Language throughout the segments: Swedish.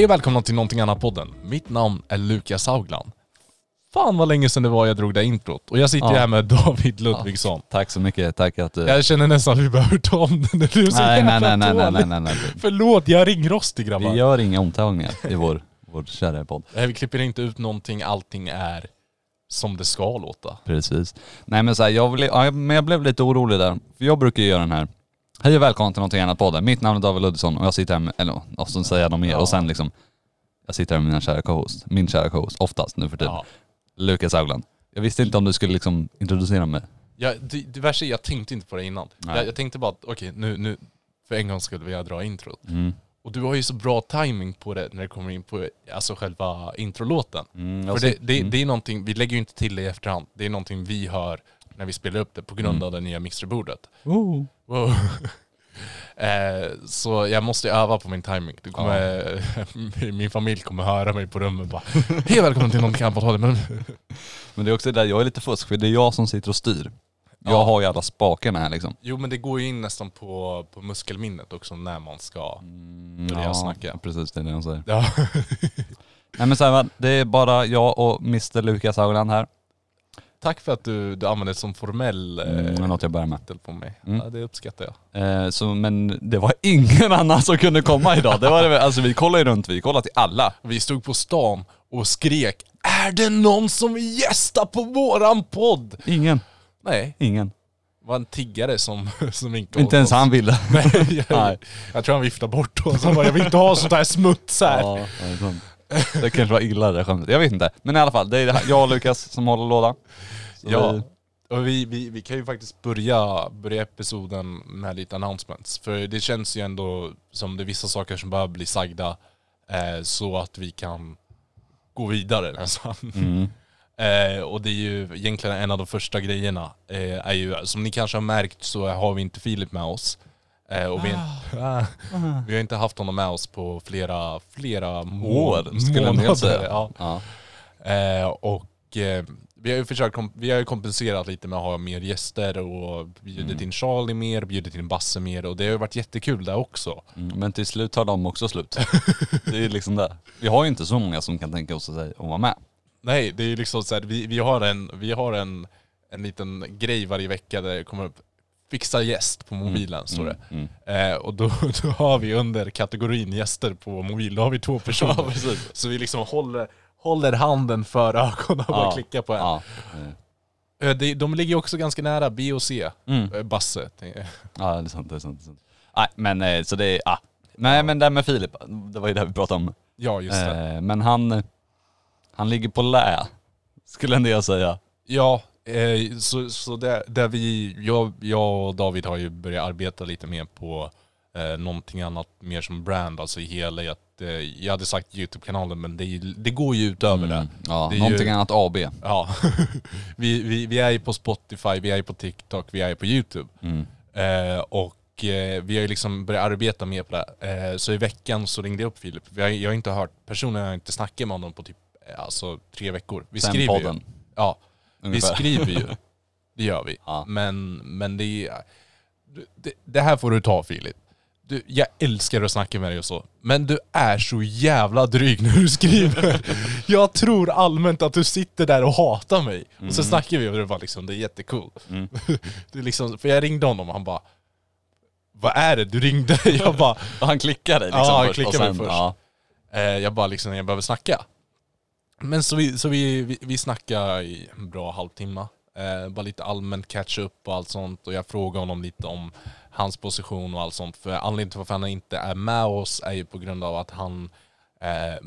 Hej och välkomna till någonting annat podden. Mitt namn är Lukas Haugland. Fan vad länge sedan det var jag drog det introt. Och jag sitter Ja. här med David Ludvigsson. Tack så mycket, tack att du... Jag känner nästan att vi behöver ta om den. Du är så Nej, jävla nej, nej, nej, nej, nej, nej, nej. Förlåt, jag är ringrostig grabbar. Vi gör inga omtagningar i vår, vår kära podd. Nej, vi klipper inte ut någonting, allting är som det ska låta. Precis. Nej men så här, jag, blev, ja, men jag blev lite orolig där. För jag brukar ju göra den här. Hej och välkommen till någonting annat podden. Mitt namn är David Ludvigsson och jag sitter här med, eller och så säger jag dem mer. Och sen liksom, jag sitter här med mina kära co-host. Min kära co-host, oftast nu för tiden. Ja. Lukas Haugland. Jag visste inte om du skulle liksom introducera mig. Ja, det, det värsta är jag tänkte inte på det innan. Nej. Jag, jag tänkte bara att okej, nu, nu för en gång skulle jag dra introt. Mm. Och du har ju så bra timing på det när det kommer in på alltså själva introlåten. Mm, För det, det, mm. det är någonting, vi lägger ju inte till det i efterhand. Det är någonting vi hör när vi spelar upp det på grund Mm. av det nya mixerbordet. Oh. Wow. eh, så jag måste öva på min timing. Du kommer, min familj kommer höra mig på rummet bara Hej välkommen till någonting annat på. Men Men det är också där, jag är lite fusk för det är jag som sitter och styr. Jag Ja. har ju alla spakarna här liksom. Jo men det går ju in nästan på, på muskelminnet också när man ska Mm, börja snacka. Precis, det är det jag säger. Ja. Nej men så här, det är bara jag och Mr Lukas Haugland här. Tack för att du, du använder som formell eh, Mm, det är något jag börjar med. titel på mig. Mm. Ja, det uppskattar jag. Eh, så, men det var ingen annan som kunde komma idag. Det var det, alltså vi kollade ju runt, vi kollade till alla. Vi stod på stan och skrek Är det någon som vill gästa på våran podd? Ingen. Nej, Ingen. det var en tiggare som, som Inte åt ens han ville. Nej, jag, Nej. jag tror han viftade bort oss. Han bara, jag vill inte ha sånt här smuts här. Ja, det är sant. Det kanske var illa det skämtet. Jag vet inte. Men i alla fall, det är det här- jag och Lukas som håller låda. Så Ja, vi- och vi, vi, vi kan ju faktiskt börja, börja episoden med lite announcements. För det känns ju ändå som det är vissa saker som behöver bli sagda eh, så att vi kan gå vidare nästan. Mm. Eh, och det är ju egentligen en av de första grejerna. Eh, är ju, som ni kanske har märkt så har vi inte Filip med oss. Eh, och vi, Ah. vi har inte haft honom med oss på flera, flera må- År, skulle jag nog säga. Ja. Ja. Eh, och eh, vi har ju försökt, vi har ju kompenserat lite med att ha mer gäster och bjudit Mm. in Charlie mer, bjudit in Basse mer och det har ju varit jättekul där också. Mm, Men till slut tar de också slut. Det är liksom det. Vi har ju inte så många som kan tänka oss att säga- att vara med. Nej, det är ju liksom så här, vi, vi har, en, vi har en, en liten grej varje vecka där det kommer upp Fixa gäst på mobilen står det. Mm, mm. Eh, och då, då har vi under kategorin gäster på mobil, då har vi två personer. Ja, så vi liksom håller, håller handen för ögonen och bara Ja. klickar på en. Ja. Eh, det, de ligger också ganska nära B och C, Mm. eh, Basse. Ja det är sant, det är sant. Nej men eh, så det är, ah. Nej men det här med Filip, det var ju det vi pratade om. Ja, just det. Eh, men han, han ligger på lä, skulle ändå jag säga. Ja, eh, så, så där, där vi, jag, jag och David har ju börjat arbeta lite mer på eh, någonting annat mer som brand, alltså i hela att, eh, jag hade sagt YouTube-kanalen men det, ju- det går ju utöver det. Mm. Ja, Det någonting ju- annat AB. Ja, vi, vi, vi är ju på Spotify, vi är ju på TikTok, vi är ju på YouTube. Mm. Eh, och eh, vi har ju liksom börjat arbeta mer på det. Eh, så i veckan så ringde jag upp Filip. Jag har inte hört, personligen har inte snackat med honom på typ alltså, tre veckor. Vi Sen skriver ju. podden. Ja, Ungefär. vi skriver ju. Det gör vi. Ja. Men, men det är... Det, det här får du ta Filip. Du, jag älskar att snacka med dig och så. Men du är så jävla dryg när du skriver. jag tror allmänt att du sitter där och hatar mig. Och så snackar vi och det var liksom, det är jättecool. Mm. det är liksom, för jag ringde honom och han bara Vad är det? Du ringde? Jag bara, Och han klickade liksom Ja, han först. klickade och mig först. Ja. eh, jag bara liksom, jag behöver snacka. Men så vi, så vi, vi, vi snackade i en bra halvtimme. Eh, bara lite allmänt catch up och allt sånt. Och jag frågade honom lite om hans position och allt sånt. För anledningen till varför han inte är med oss är ju på grund av att han eh,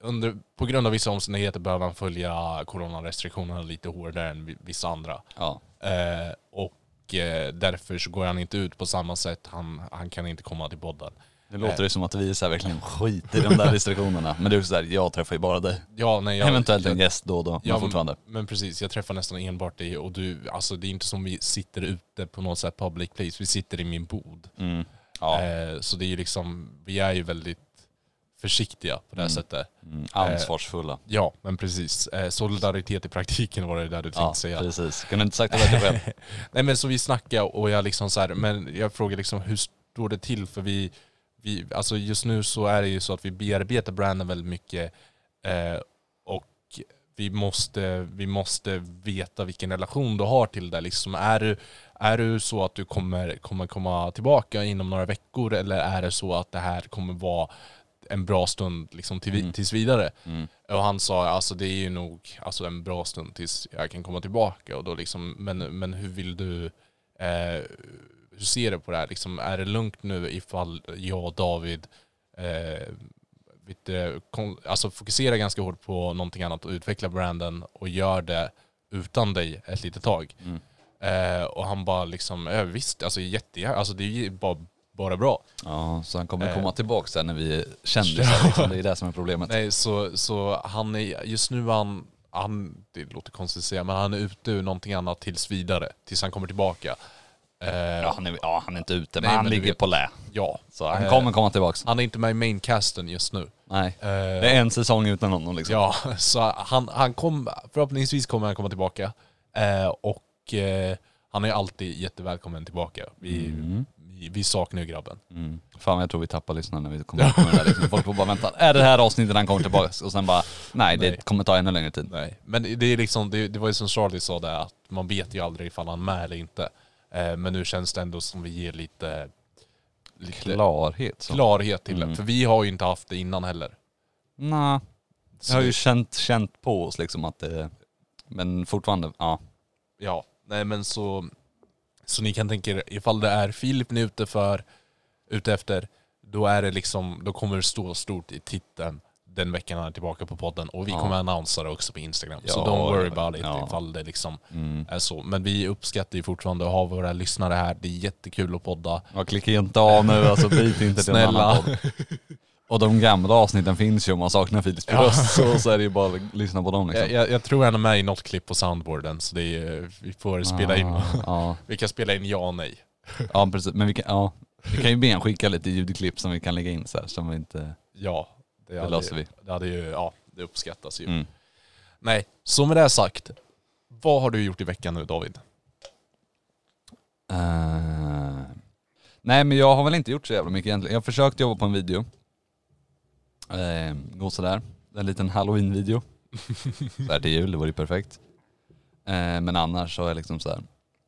under, på grund av vissa omständigheter behöver han följa coronarestriktionerna lite hårdare än vi- vissa andra. Ja. Eh, och eh, därför så går han inte ut på samma sätt. Han, han kan inte komma till podden. Det låter ju som att vi så här verkligen skiter i de där restriktionerna. Men det är ju såhär, jag träffar ju bara dig. Ja, nej, jag, Eventuellt en gäst då och då, men Ja, fortfarande. Men precis, jag träffar nästan enbart dig och du, alltså det är inte som vi sitter ute på något sätt public place, vi sitter i min bod. Mm. Ja. Eh, så det är ju liksom, vi är ju väldigt försiktiga på det här sättet. Mm. Ansvarsfulla. Ja, men precis. Eh, solidaritet i praktiken var det där du tänkte Ja, säga. precis. Kunde inte sagt det bättre själv. Nej men så vi snackade och jag liksom så här, men jag frågade liksom hur står det till för vi vi, alltså just nu så är det ju så att vi bearbetar branden väldigt mycket eh, och vi måste, vi måste veta vilken relation du har till det. Liksom, är, du, är du så att du kommer, kommer komma tillbaka inom några veckor eller är det så att det här kommer vara en bra stund liksom till, Mm. tills vidare? Mm. Och han sa alltså det är ju nog alltså, en bra stund tills jag kan komma tillbaka. Och då liksom, men, men hur vill du, eh, hur ser du på det här? Liksom, är det lugnt nu ifall jag och David eh, kon- alltså fokuserar ganska hårt på någonting annat och utvecklar branden och gör det utan dig ett litet tag. Mm. Eh, och han bara liksom, ja, visst, alltså jättegärna, alltså det är ju bara, bara bra. Ja, så han kommer Eh. komma tillbaka sen när vi är kändisar liksom. Det är det som är problemet. Nej, så, så han är, just nu han, han, det låter konstigt att säga, men han är ute ur någonting annat tills vidare, tills han kommer tillbaka. Eh, Ja, han är, ja, han är inte ute, men Nej, han men ligger vet- på lä. ja. Så han Eh, kommer komma tillbaka. Han är inte med i maincasten just nu. Nej. Eh, Det är en säsong utan honom liksom. Ja, så han, han kom, förhoppningsvis kommer han komma tillbaka. Eh, och eh, han är alltid jättevälkommen tillbaka. Vi, Mm. vi, vi saknar ju grabben. Mm. Fan jag tror vi tappar lyssnarna när vi kommer med det där. Liksom. Folk får bara vänta, är det det här avsnittet han kommer tillbaka? Och sen bara, nej det Nej. kommer ta ännu längre tid. Nej. Men det är liksom, det, det var ju som Charlie sa där, att man vet ju aldrig ifall han är med eller inte. Eh, men nu känns det ändå som vi ger lite, lite Klarhet. Så. klarhet till Mm. det. För vi har ju inte haft det innan heller. Nej, jag har ju känt, känt på oss liksom att det, men fortfarande, ja. Ja, nej men så, så ni kan tänka er ifall det är Filip ni är ute för, ute efter, då är det liksom, då kommer det stå stort i titeln den veckan han är tillbaka på podden och vi Ja. kommer annonsera också på Instagram. så Ja, don't worry about it ja. ifall det liksom Mm. är så. Men vi uppskattar ju fortfarande att ha våra lyssnare här. Det är jättekul att podda. Ja, klicka inte av nu alltså, byt inte till en annan Snälla. podd. Och de gamla avsnitten finns ju om man saknar Filips Ja. röst så, så är det ju bara att lyssna på dem liksom. Jag, jag, jag tror han är med i något klipp på soundboarden så det är, vi får spela in. Ja, ja, Vi kan spela in ja och nej. ja precis, men vi kan, ja, vi kan ju be han skicka lite ljudklipp som vi kan lägga in så här, som vi inte, Ja, det, hade, löser vi. Det hade ju, ja, det uppskattas ju. mm. Nej, så med det sagt. Vad har du gjort i veckan nu David? Eh, nej men jag har väl inte gjort så jävla mycket egentligen. Jag har försökt jobba på en video. Uh, gå sådär. En liten halloween-video. så här till jul, det vore ju perfekt. Eh, men annars så är jag liksom så här.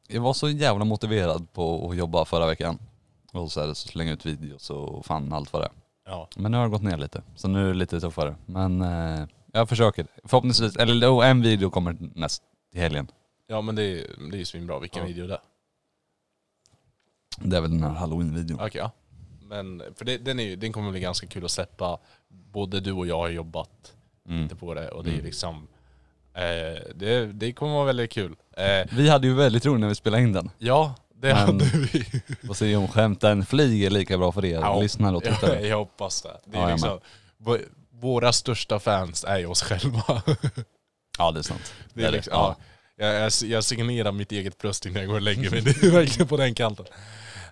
Jag var så jävla motiverad på att jobba förra veckan. Och så, här, så slänga ut videos och fan allt vad det är. Ja. Men nu har det gått ner lite. Så nu är det lite tuffare. Men eh, jag försöker. Förhoppningsvis, eller då, en video kommer näst till helgen. Ja men det är, det är ju svinbra, vilken Ja. video det är. Det är väl den här halloween-videon. Okej ja. Men, för det, den, är, ju- den kommer bli ganska kul att släppa. Både du och jag har jobbat Mm. lite på det och det är Mm. liksom eh, det, det kommer vara väldigt kul. Eh, Vi hade ju väldigt roligt när vi spelade in den. ja, det Men- hade vi. Och se om skämten flyger lika bra för er Ja. lyssnare och Jag, tittare. jag hoppas det. det är Ja, jag liksom, vå- våra största fans är ju oss själva. Ja det är sant. Det är liksom, ja. Jag, jag, jag signerar mitt eget bröst innan jag går och lägger mig. Det är verkligen på den kanten.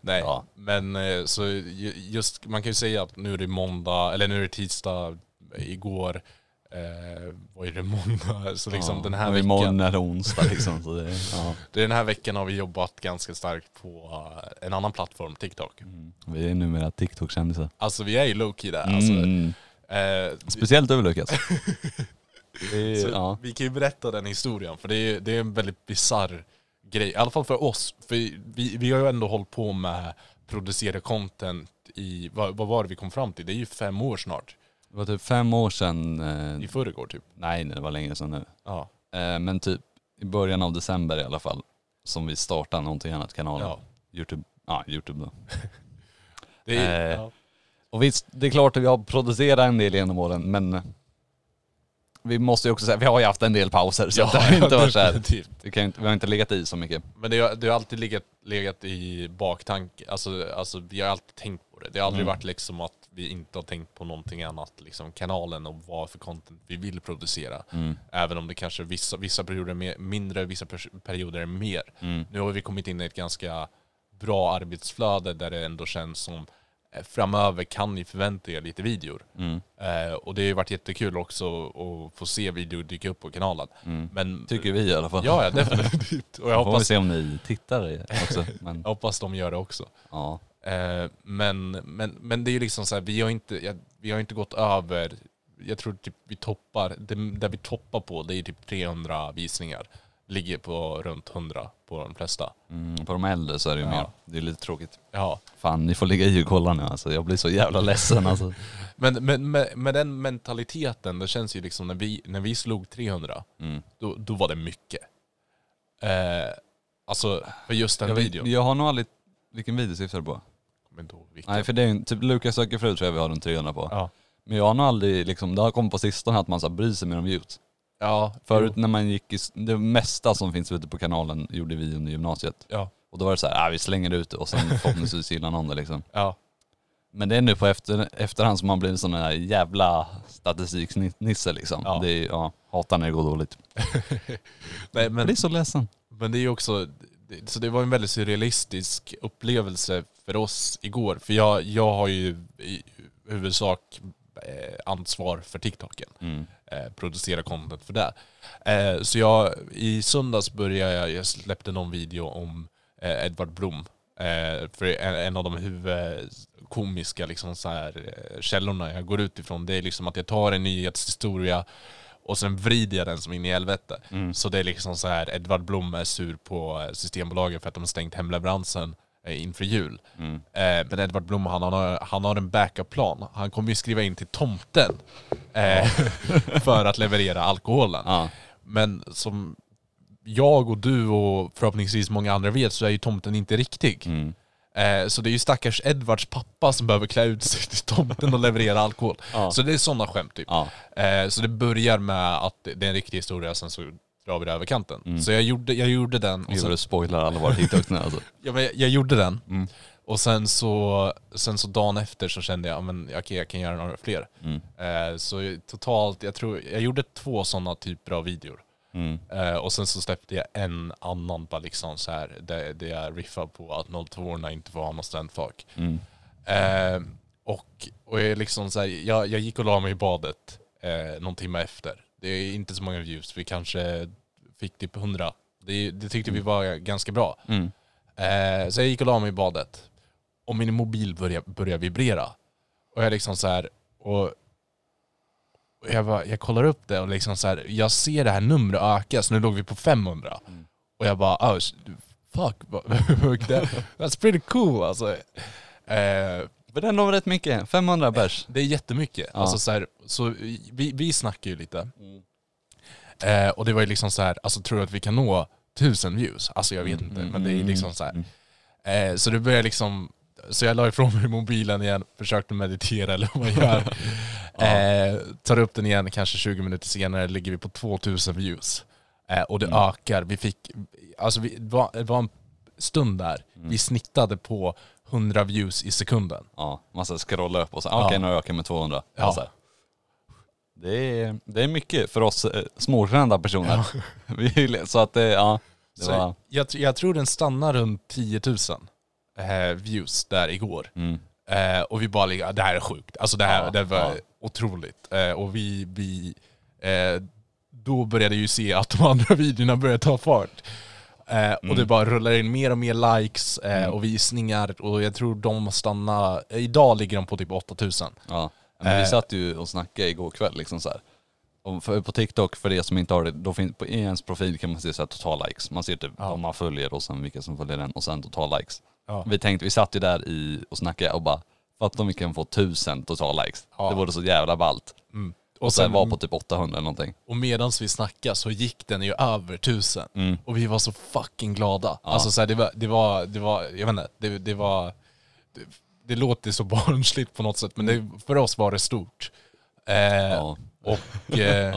Nej, Ja. men eh, så ju- just, man kan ju säga att nu är det måndag, eller nu är det tisdag, igår eh, var det måndag. Så liksom ja. den här veckan, Imorgon är det onsdag liksom. Så det, ja. den här veckan har vi jobbat ganska starkt på eh, en annan plattform, TikTok. mm. Vi är numera TikTok-kändisar. Alltså vi är ju low-key där. Alltså, Mm. eh, Speciellt du Lukas. Är, Så ja. Vi kan ju berätta den historien, för det är, det är en väldigt bizarr grej. I alla fall för oss. För vi, vi har ju ändå hållit på med producera content i, vad, vad var det vi kom fram till? Det är ju fem år snart. Det var typ fem år sedan, I eh, förrgår typ. nej det var längre sedan nu. Ja. Eh, men typ i början av december i alla fall. Som vi startade någonting annat kanalen. ja. Youtube. Ja, Youtube då. Det är, Eh, ja. Och visst, det är klart att vi har producerat en del genom åren men vi måste ju också säga, vi har ju haft en del pauser så att det har inte varit så här. Vi, kan inte, vi har inte legat i så mycket. Men det har, det har alltid legat, legat i baktanke, alltså, alltså vi har alltid tänkt på det. Det har aldrig Mm. varit liksom att vi inte har tänkt på någonting annat, liksom kanalen och vad för content vi vill producera. Mm. Även om det kanske vissa, vissa perioder är mer, mindre, vissa perioder är mer. Mm. Nu har vi kommit in i ett ganska bra arbetsflöde där det ändå känns som eh, framöver kan ni förvänta er lite videor. Mm. Eh, och det har ju varit jättekul också att få se videor dyka upp på kanalen. Mm. Men Tycker vi i alla fall. Ja, ja definitivt. Och jag Jag får vi hoppas, se om ni tittar också. Men jag hoppas de gör det också. ja. Eh, men, men, men det är ju liksom så här, vi har inte, vi har inte gått över, jag tror typ vi toppar, det, där vi toppar på det är typ 300 visningar. Ligger på runt 100 på de flesta. Mm, på de äldre så är det ju Ja. mer. Det är lite tråkigt. Ja. Fan, ni får ligga i och kolla nu alltså. Jag blir så jävla ledsen alltså. Men, men med, med den mentaliteten, det känns ju liksom när vi, när vi slog 300, Mm. då, då var det mycket. Eh, alltså, för just den Jag, videon. jag har nog aldrig... Vilken video syftar du på? Men då, vilken? Nej för det är ju typ Lukas söker fru tror jag vi har runt 300 på. Ja. Men jag har nog aldrig liksom, det har kommit på sistone att man så här bryr sig mer om views. Ja, Förut jo. när man gick i, det mesta som finns ute på kanalen gjorde vi under gymnasiet. Ja, Och då var det så här, ah, vi slänger ut det och sen förhoppningsvis gillar någon det liksom. ja. Men det är nu på efter, efterhand som man blir en sån här jävla statistiknisse liksom. Ja. Det är, ja, hatar när det går dåligt. Nej, Men det är så ledsen. men det är ju också, så det var en väldigt surrealistisk upplevelse för oss igår. För jag, jag har ju i huvudsak eh, ansvar för TikToken. Mm. eh, producera content för det. Eh, så jag, i söndags började jag, jag släppte någon video om eh, Edvard Blom. Eh, för en, en av de huvudkomiska liksom, så här, eh, källorna jag går ut ifrån, det är liksom att jag tar en nyhetshistoria och sen vrider jag den som in i helvete. Mm. Så det är liksom så här, Edvard Blom är sur på Systembolaget för att de har stängt hemleveransen eh, inför jul. Mm. Eh, men Edvard Blom han har, han har en backup-plan. Han kommer ju skriva in till tomten eh, för att leverera alkoholen. Ja. Men som jag och du och förhoppningsvis många andra vet så är ju tomten inte riktig. Mm. Eh, så det är ju stackars Edvards pappa som behöver klä ut sig till tomten och leverera alkohol. Ja. Så det är sådana skämt typ. Ja. Eh, så det börjar med att det är en riktig historia, sen så drar vi det över kanten. Mm. Så jag gjorde, jag gjorde den. Och Gud vad du spoilar alla våra TikToks nu alltså. Ja, men jag, jag gjorde den, Mm. och sen så, sen så dagen efter så kände jag att okej, jag kan göra några fler. Mm. Eh, så totalt, jag tror, jag gjorde två sådana typer av videor. Mm. Eh, och sen så släppte jag en annan bara liksom så här, där, där jag riffar på att 02 inte får ha någon standfuck. Mm. Eh, och och jag, liksom så här, jag, jag gick och la mig i badet eh, någon timme efter. Det är inte så många views, vi kanske fick typ 100. Det, det tyckte vi var ganska bra. Mm. Eh, så jag gick och la mig i badet. Och min mobil började, började vibrera. Och jag liksom så här, och jag, bara, jag kollar upp det och liksom så här, jag ser det här numret öka, så nu låg vi på 500. Mm. Och jag bara, oh, fuck, that, that's pretty cool alltså. Eh, För den har rätt mycket, 500 bärs. det är jättemycket. Ja. Alltså så här, så vi, vi snackar ju lite. Eh, och det var ju liksom så här, alltså tror du att vi kan nå tusen views? Alltså jag vet inte, men det är liksom så här. Mm. Eh, så det började liksom, så jag la ifrån mig mobilen igen, försökte meditera eller vad man gör. eh, tar upp den igen, kanske 20 minuter senare ligger vi på 2000 views. Eh, och det Mm. ökar, vi fick, alltså vi, det, var, det var en stund där, Mm. vi snittade på 100 views i sekunden. Ja, man ska scrolla upp och så, Ja. okej nu ökar med 200. Ja. Så här. Det, är, det är mycket för oss eh, småkända personer. Vi, så att det, ja. Det var, jag, jag tror den stannar runt 10 000 eh, views där igår. mm, Eh, och vi bara ligger, det här är sjukt. Alltså det här Ja, det var ja. otroligt. Eh, och vi, vi eh, då började ju se att de andra videorna började ta fart. Eh, Och Mm. det bara rullar in mer och mer likes eh, Mm. och visningar och jag tror de stannar, idag ligger de på typ 8000. ja. Men vi satt ju och snackade igår kväll liksom så här. För, på TikTok, för det som inte har det, då finns, på ens profil kan man se så här total likes. Man ser typ Ja. vad man följer och sen vilka som följer den och sen total likes. Ja. Vi tänkte, vi satt ju där i och snackade och bara, fatta om vi kan få tusen total likes. Ja. Det vore så jävla ballt. Mm. Och sen var på typ 800 eller någonting. och medans vi snackade så gick den ju över 1000. Mm. Och vi var så fucking glada. Ja. Alltså så här, det, var, det var, det var, jag vet inte, det, det var, det, det låter så barnsligt på något sätt, men det, för oss var det stort. Eh, Ja. Och eh,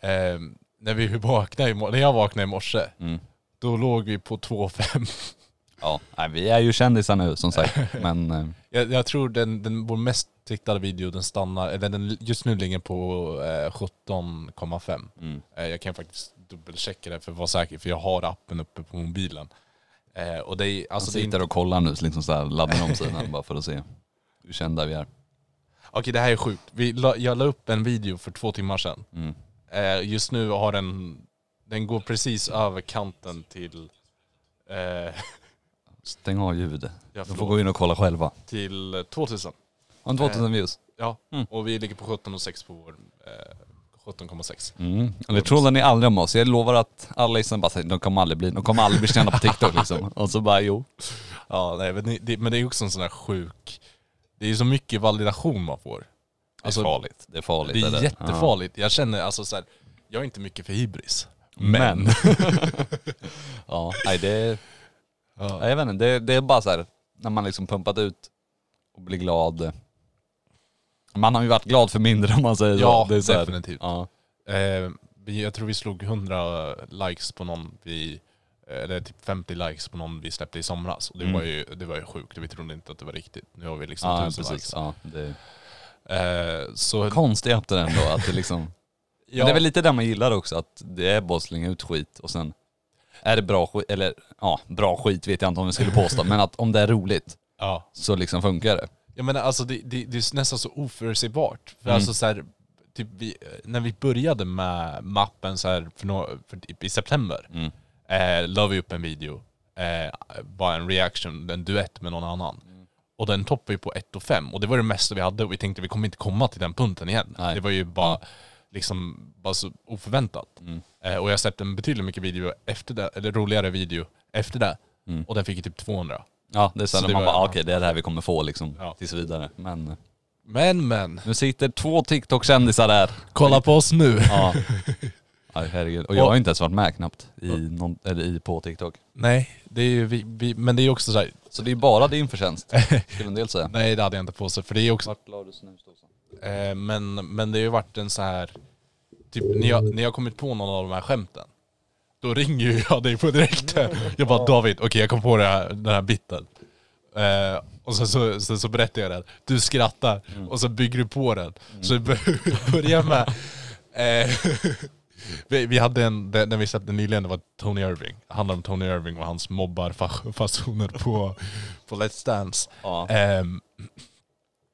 eh, när, vi vaknade, i när jag vaknade i morse, Mm. då låg vi på 2,5. Ja, nej, vi är ju kändisar nu som sagt. Men eh, Jag, jag tror den, den, vår mest tittade video, den stannar, eller den just nu ligger på eh, 17,5. mm. Eh, Jag kan faktiskt dubbelchecka det för att vara säker, för jag har appen uppe på mobilen. Eh, och det är, alltså, alltså det är sitter och kollar nu, så liksom så här, laddar om sidan bara för att se hur kända vi är. Okej det här är sjukt. Vi la, jag la upp en video för två timmar sedan. Mm. Eh, just nu har den, den går precis över kanten till, eh, Stäng av ljudet. Ja, De får förlåt. gå in och kolla själva. Till eh, 2000. Har en 2000 views. Ja, Mm. och vi ligger på 17,6 på vår... Eh, 17,6. Mm. Det trodde ni aldrig om oss. Jag lovar att alla liksom bara säger de kommer aldrig bli, de kommer aldrig bli kända på TikTok liksom. Och så bara jo. Ja, nej, men, det, det, men det är också en sån där sjuk... Det är ju så mycket validation man får. Det är Alltså, farligt. Det är farligt. Det är det. jättefarligt. Jag känner alltså så här, jag är inte mycket för hybris. Ja. Men. ja, nej det är, Ja. jag vet inte, det, det är bara så här när man liksom pumpat ut och blir glad. Man har ju varit glad för mindre om man säger Ja, så. Det är så här, definitivt. Ja. Eh, vi, jag tror vi slog 100 likes på någon vi... Eller typ 50 likes på någon vi släppte i somras. Och det, Mm. var, ju, det var ju sjukt, vi trodde inte att det var riktigt. Nu har vi liksom Ja, 1000 precis. likes. Ja, det är Eh, så konstigt ändå att det liksom... Men det är väl lite det man gillar också, att det är bara att slänga ut skit och sen är det bra skit, eller ja, bra skit vet jag inte om vi skulle påstå, men att om det är roligt ja. så liksom funkar det. Jag menar alltså det, det, det är nästan så oförutsägbart. För Mm. alltså så här, typ vi, när vi började med mappen så här för nå, för typ i september, Mm. eh, la vi upp en video, eh, bara en reaction, en duett med någon annan. Mm. Och den toppade ju på 1 och 5 och det var det mesta vi hade och vi tänkte vi kommer inte komma till den punkten igen. Nej. Det var ju bara liksom bara så oförväntat. Mm. Eh, och jag släppte en betydligt mycket video efter det, eller roligare video efter det. Mm. Och den fick ju typ 200. Ja, det är så, Så det man var- bara, okej det är det här vi kommer få liksom, Ja. tills vidare. Men eh, Men men, nu sitter två TikTok-kändisar där. kolla på oss nu! Ja. Aj, herregud. Och jag har inte ens varit med knappt i, någon, eller i på TikTok. Nej, det är ju vi, vi, men det är ju också så här, Så det är bara din förtjänst, skulle en del säga. nej det hade jag inte på sig för det är också, Vart la du snusdosan? Eh, men, men det har ju varit en så här typ när jag, när jag kommit på någon av de här skämten, då ringer ju jag dig på direkten. Jag bara David, okej jag kom på det här, den här biten. Eh, och sen så, så, så berättar jag den, du skrattar och så bygger du på den. Så det bör- börjar med, eh, vi, vi hade en, den, vi släppte nyligen, det var Tony Irving. Det handlar om Tony Irving och hans mobbarfasoner på, på Let's Dance. Ja. Ehm,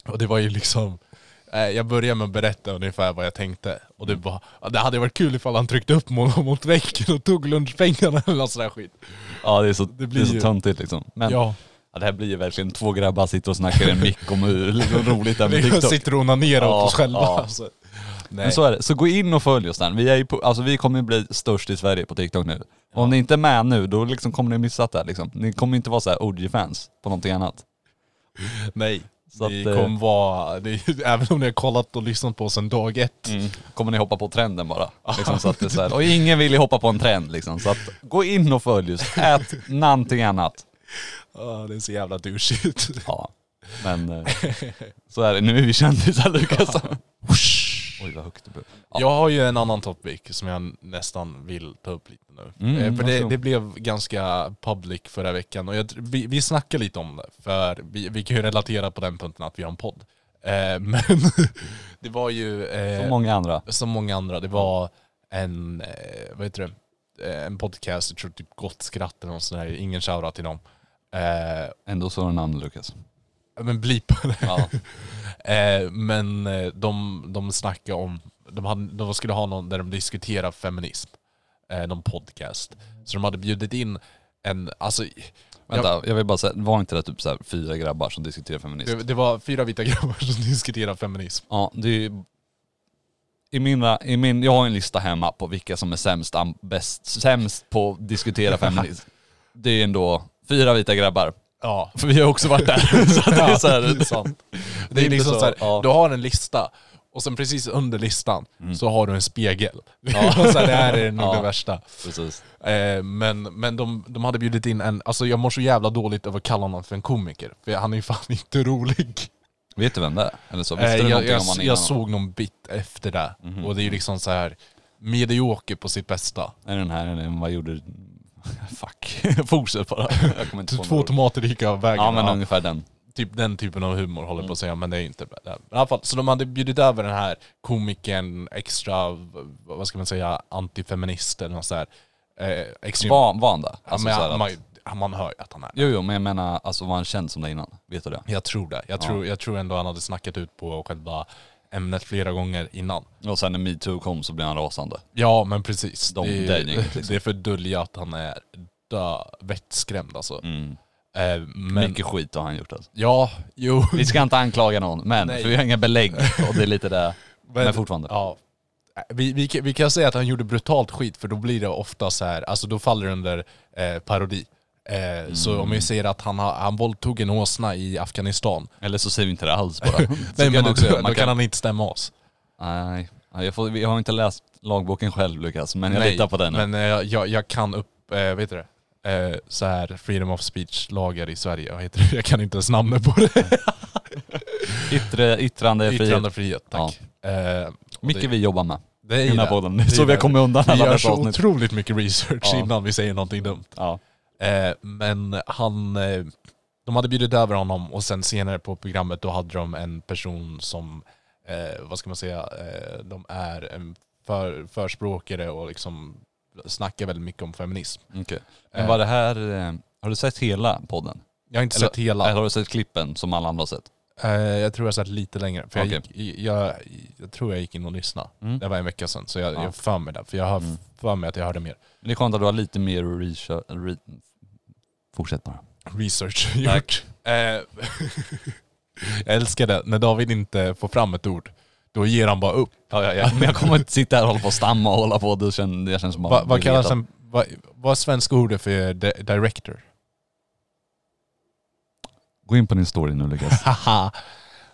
och det var ju liksom, eh, jag började med att berätta ungefär vad jag tänkte. Och det, var, ja, det hade varit kul ifall han tryckte upp mot, mot väggen och tog lunchpengarna eller något sån där skit. Ja det är så, Det det blir är så ju- töntigt liksom. Men ja. Ja, det här blir ju verkligen två grabbar sitter och snackar i en mick om hur liksom, roligt det är med vi TikTok. sitter och onanerar Ja, åt oss själva. ja. Alltså. Men så är det. Så gå in och följ oss där. Vi, är ju på, alltså, vi kommer bli störst i Sverige på TikTok nu. Om ni inte är med nu, då liksom kommer ni missat det liksom. Ni kommer inte vara så här OG-fans på någonting annat. Nej. Så det att, eh, kommer vara, det, även om ni har kollat och lyssnat på oss en dag ett. Kommer ni hoppa på trenden bara. Liksom, så att det är så här. Och ingen vill ju hoppa på en trend liksom. Så att gå in och följ oss. Ät någonting annat. Ja, det är så jävla douchigt. Ja. Men eh, så är det. Nu är vi kändisar Lukas. Oj vad högt det blev. Ja. Jag har ju en annan topic som jag nästan vill ta upp lite nu. Mm, Eh, för det, det blev ganska public förra veckan och jag, vi, vi snackade lite om det, för vi, vi kan ju relatera på den punkten att vi har en podd. Eh, men det var ju... Eh, Som många andra. som många andra, det var en, eh, vad heter det, Eh, en podcast, jag tror typ Gott Skratt eller något sånt där, ingen shoutout till dem. Eh, Ändå så är namn Lukas. men blipa det. Ja. Eh, men eh, de, de snackade om, de, hade, de skulle ha någon där de diskuterar feminism. Eh, någon podcast. Så de hade bjudit in en, alltså Vänta, jag vill bara säga, var inte det typ så här fyra grabbar som diskuterar feminism? det, det var fyra vita grabbar som diskuterar feminism. Ja, det är ju... I mina, i min, jag har en lista hemma på vilka som är sämst, bäst, sämst på att diskutera feminism. Det är ändå fyra vita grabbar. Ja. För vi har också varit där. så det är så här, det. Det är liksom så, så här, ja. du har en lista och sen precis under listan så har du en spegel. Ja. så här, det här är nog Ja. det värsta. Precis. Eh, men men de, de hade bjudit in en, alltså jag mår så jävla dåligt över att kalla honom för en komiker. För han är ju fan inte rolig. Vet du vem det är? Eller så? Visste Eh, du jag, jag, om jag såg någon bit efter det. Mhm. Och det är ju liksom så här medioker på sitt bästa. Är den här, vad gjorde... Fuck. Fortsätt bara. Jag kommer inte på Två några ord. tomater gick av vägen. Ja men Ja, ungefär den. typ den typen av humor håller Mm. på att säga, men det är inte det. Men i alla fall, så de hade bjudit över den här komikern, extra, vad ska man säga, antifeminist eller något så här. Eh, extrem, Var, var han det? ja, Alltså, men, så här man, att, man hör ju att han är jo jo men jag menar, alltså var han känd som det innan? Vet du det? Jag tror det. Jag, Ja. tror, jag tror ändå han hade snackat ut på själva ämnet flera gånger innan. Och sen när metoo kom så blev han rasande. Ja men precis. De- det, är liksom. det är för att dölja att han är dö, vettskrämd alltså. Mm. Eh, men, Mycket skit har han gjort alltså. ja, jo. Vi ska inte anklaga någon, men Nej. för vi har inga belägg och det är lite det. Men fortfarande. Ja. Vi, vi, vi kan säga att han gjorde brutalt skit för då blir det ofta så här, alltså då faller det under eh, parodi. Eh, Så om vi säger att han, har, han våldtog en åsna i Afghanistan, Eller så säger vi inte det alls bara. Nej, men man också göra. då Man kan kan- han inte stämma oss. Nej, jag, får, jag har inte läst lagboken själv Lukas, men jag Nej, litar på den. Men eh, jag, jag kan upp, eh, vet du det? Eh, så här freedom of speech-lagar i Sverige, vad heter? Jag kan inte ens namnet på det. Yttre, yttrandefrihet. Yttrandefrihet, tack. Eh, och Mycket det, vi jobbar med det är den här podden. Så vi har kommit undan Vi alla gör dessa så avsnitt. otroligt mycket research Ja. innan vi säger någonting dumt. Ja. Eh, men han, eh, de hade bjudit över honom och sen senare på programmet då hade de en person som, eh, vad ska man säga, eh, de är en för, förspråkare och liksom snackar väldigt mycket om feminism. Okej. Men var det här, har du sett hela podden? Jag har inte Eller- sett hela. Eller har du sett klippen som alla andra har sett? Jag tror jag har sett lite längre. För Okej. jag, gick, jag, jag tror jag gick in och lyssnade. Mm. Det var en vecka sedan, så jag, Ja. jag för mig det. För jag har Mm. för mig att jag hörde mer. Men det är skönt att du har lite mer research. Fortsätt bara. Research gjort. Eh, jag älskar det. När David inte får fram ett ord, då ger han bara upp. Ja, ja, ja. Men jag kommer inte sitta här och hålla på och stamma och hålla på. Det känns, det känns som Va, vad kallas en, vad, vad är svenska ordet för di director? Gå in på din story nu Lukas.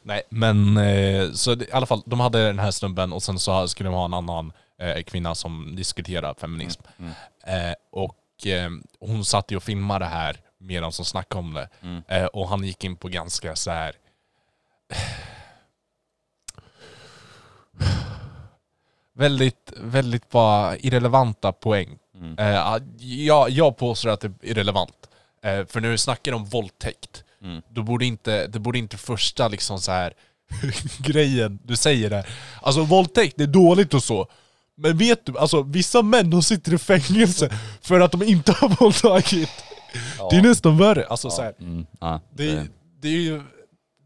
Nej men eh, så i alla fall, de hade den här snubben och sen så skulle de ha en annan eh, kvinna som diskuterar feminism. Mm. Eh, och eh, hon satt ju och filmade det här medan som snackade om det. Mm. Eh, och han gick in på ganska så här. Väldigt, väldigt bara irrelevanta poäng. Mm. Eh, jag, jag påstår att det är irrelevant. Eh, för när du snackar om våldtäkt, Mm. då borde inte, det borde inte första liksom så här grejen du säger där. Alltså våldtäkt, det är dåligt och så. Men vet du, alltså vissa män de sitter i fängelse för att de inte har våldtagit. Det är nästan värre. Alltså så här, Mm. Ja, det, det, det, är ju,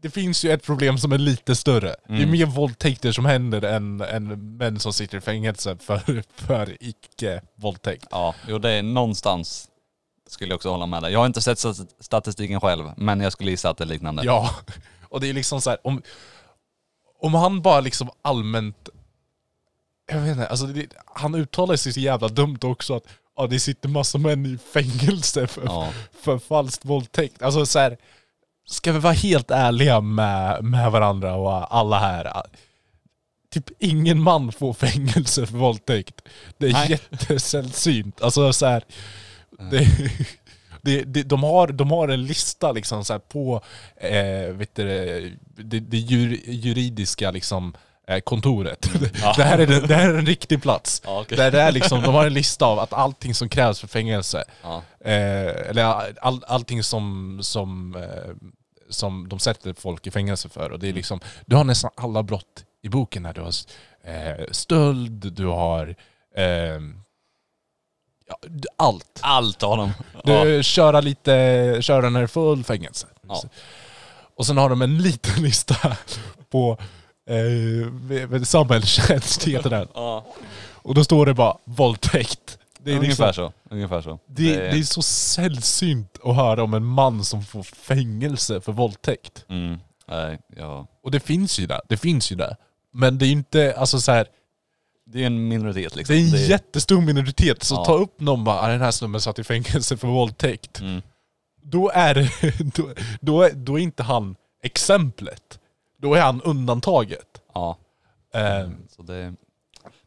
det finns ju ett problem som är lite större. Det är Mm. mer våldtäkter som händer än, än män som sitter i fängelse för, för icke-våldtäkt. ja, jo det är någonstans skulle jag också hålla med dig. Jag har inte sett stat- statistiken själv, men jag skulle gissa att det är liknande. Ja, och det är liksom så här, om, om han bara liksom allmänt, jag vet inte, alltså det, han uttalar sig så jävla dumt också att ja, det sitter massa män i fängelse för, Ja. för falskt våldtäkt. Alltså så här, ska vi vara helt ärliga med, med varandra och alla här. Typ ingen man får fängelse för våldtäkt. Det är Nej. jättesällsynt. Alltså så här, det, det, det, de, har, de har en lista liksom så här på eh, vet du, det, det, det jur, juridiska liksom, kontoret. Det, här är, det, här är en riktig plats. Ja, okej. Där det är liksom, de har en lista av att allting som krävs för fängelse, Ja. eh, eller all, allting som, som, eh, som de sätter folk i fängelse för. Och det är liksom, du har nästan alla brott i boken här. Du har eh, stöld, du har eh, ja, d- allt. Allt har de. Du, köra lite, köra när det är full fängelse. Ja. Och sen har de en liten lista på eh, vad- samhällstjänst heter den. Ja. Och då står det bara våldtäkt. Det är, Ungefär liksom, så. Ungefär så. det, det är så sällsynt att höra om en man som får fängelse för våldtäkt. Mm. Nej, ja. Och det finns ju där, det finns ju där. Men det är ju inte, alltså så här, Det är en minoritet liksom. det är en Det jättestor minoritet. Så Ja. ta upp någon bara, "Ah, den här snubben satt i fängelse för våldtäkt. Mm. Då är, det, då, då, är, då är inte han exemplet. Då är han undantaget. Ja. Eh, Så det...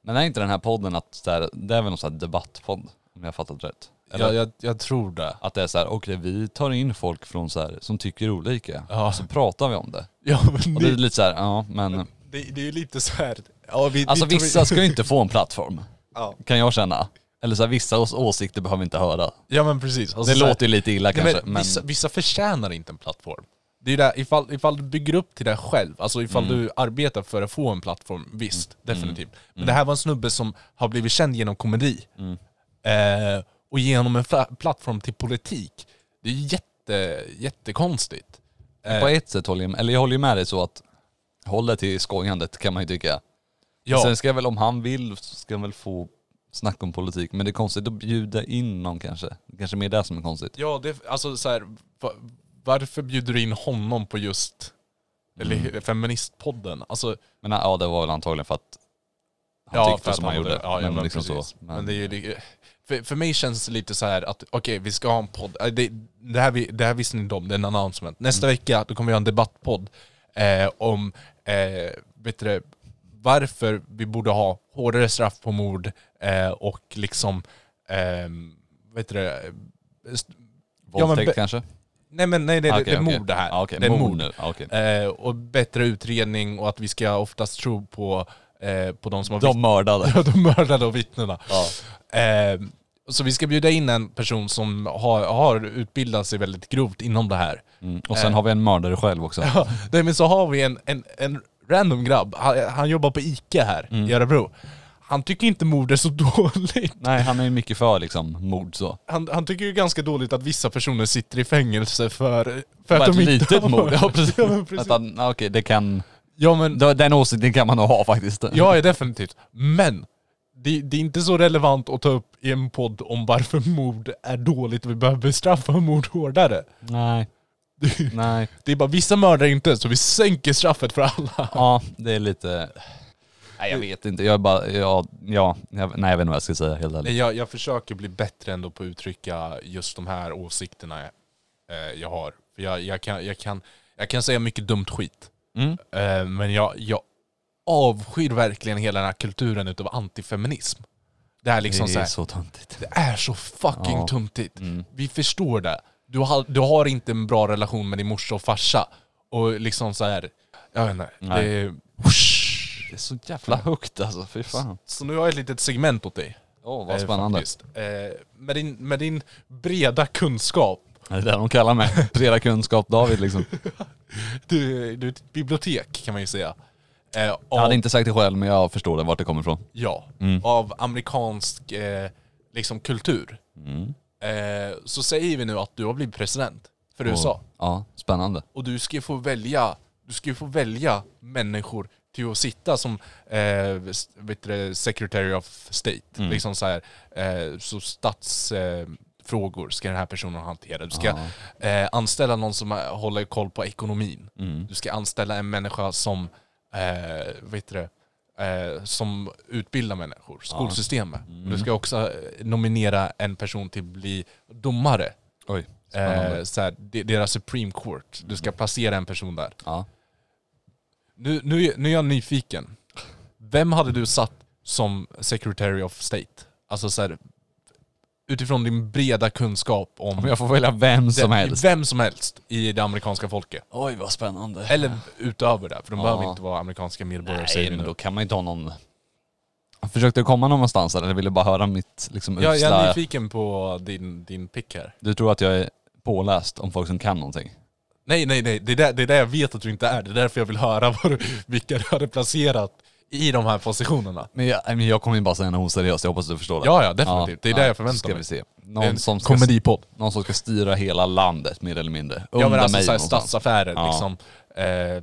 Men är inte den här podden att så här, det är väl någon sån här debattpodd? Om jag har fattat rätt? Eller jag, jag, jag tror det. att det är så här, okej vi tar in folk från så här, som tycker olika. Ja. Så pratar vi om det. Ja, men Och det är det, lite så här, ja men... det, det är ju lite så här. Ja, vi, Alltså vi tar- vissa ska ju inte få en plattform. Ja. Kan jag känna. Eller så här, vissa ås- åsikter behöver vi inte höra. Ja men precis. Alltså, det så här- låter ju lite illa Nej, kanske, men men... vissa, vissa förtjänar inte en plattform. Det är där, ifall, ifall du bygger upp till det själv, alltså ifall Mm. du arbetar för att få en plattform, visst, definitivt. Men det här var en snubbe som har blivit känd genom komedi. Mm. Eh, och genom en plattform till politik. Det är jätte, jättekonstigt. Eh, På ett sätt håller jag med, eller jag håller med dig så att hålla till skojandet kan man ju tycka. ja, Sen ska väl om han vill ska han väl få snacka om politik. Men det är konstigt att bjuda in någon kanske. Kanske mer det som är konstigt. Ja, det, alltså så här, varför bjuder du in honom på just, eller feministpodden? Alltså, Men ja, det var väl antagligen för att han ja, tyckte som han håller- gjorde. Ja, ja, men, liksom så. Men, det är ju, för, för mig känns det lite så här att, okej vi ska ha en podd, Äh, det, det, här, vi- det här visste ni inte om, det är en announcement. Nästa Mm. vecka då kommer vi ha en debattpodd eh, om, eh, det, varför vi borde ha hårdare straff på mord eh, och liksom, eh, vet du det, Ja, men Våldtäkt be- kanske? Nej men nej det, Ah, det, är okej. mord det här. Ah, okej, det är mord. Ah, okej. Eh, och bättre utredning och att vi ska oftast tro på, eh, på de som har De mördade. Ja, de mördade och vittnena. Ja. Eh, så vi ska bjuda in en person som har, har utbildat sig väldigt grovt inom det här. Mm. Och sen Eh. har vi en mördare själv också. Ja, nej, men så har vi en, en, en random grabb, han, han jobbar på ICA här Mm. i Örebro. Han tycker inte mord är så dåligt. Nej, han är ju mycket för liksom mord så. Han, han tycker ju ganska dåligt att vissa personer sitter i fängelse för, för att ett de inte litet har mord, ja precis. Ja, precis. Att han, okej, det kan... Ja men, Den åsikten kan man nog ha faktiskt. ja definitivt. Men, det, det är inte så relevant att ta upp i en podd om varför mord är dåligt och vi behöver bestraffa mord hårdare. Nej. Nej. Det är bara vissa mördare inte, så vi sänker straffet för alla. Ja, det är lite... Nej jag vet inte, jag är bara, ja, ja, jag, nej jag vet inte vad jag ska säga helt ärligt. Jag, jag försöker bli bättre ändå på att uttrycka just de här åsikterna eh, jag har. För jag, jag, kan, jag, kan, jag kan säga mycket dumt skit. Mm. Eh, men jag, jag avskyr verkligen hela den här kulturen utav antifeminism. Det är liksom det så är här, så töntigt. det är så fucking Ja. tuntigt. Mm. Vi förstår det. Du har, du har inte en bra relation med din morsa och farsa. Och liksom så här, jag vet inte. Nej. Det är, Det är så jävla högt alltså, fy fan. så nu har jag ett litet segment åt dig. Åh vad Eh, spännande. Eh, med, din, med din breda kunskap, Det är det de kallar mig. Breda kunskap David liksom. du, du är ett bibliotek kan man ju säga. Eh, Jag av, hade inte sagt det själv men jag förstår det, vart det kommer ifrån. ja, Mm. av amerikansk eh, liksom kultur. Mm. Eh, så säger vi nu att du har blivit president för USA. Ja, spännande. Och du ska ju få välja, du ska ju få välja människor till att sitta som eh, vet du, Secretary of State. Mm. Liksom så här, eh, så statsfrågor eh, frågor ska den här personen hantera. Du ska eh, anställa någon som eh, håller koll på ekonomin. Mm. Du ska anställa en människa som, eh, vet du eh, som utbildar människor, skolsystemet. Mm. Du ska också eh, nominera en person till att bli domare. Oj. Eh, så här, de- deras Supreme Court. Du ska placera en person där. ja. Nu, nu, nu är jag nyfiken. Vem hade du satt som Secretary of State? Alltså så här, utifrån din breda kunskap om Om jag får välja vem som det- helst. vem som helst i det amerikanska folket. Oj vad spännande. Eller utöver det, för de Ja. behöver inte vara amerikanska medborgare Nej men då kan man ju inte ha någon... Jag försökte komma någonstans eller ville bara höra mitt liksom Jag, jag är usla... nyfiken på din, din pick här. Du tror att jag är påläst om folk som kan någonting? Nej, nej, nej. Det är, där, det är där jag vet att du inte är. Det är därför jag vill höra du, vilka du hade placerat i de här positionerna. Men jag, men jag kommer ju bara säga något oseriöst, jag hoppas du förstår det. Ja, ja, definitivt. det är ja, det jag förväntar ska mig. vi se. Någon som, ska, komedipodd. någon som ska styra hela landet mer eller mindre. Ja men Under alltså såhär statsaffärer Ja. liksom. Eh,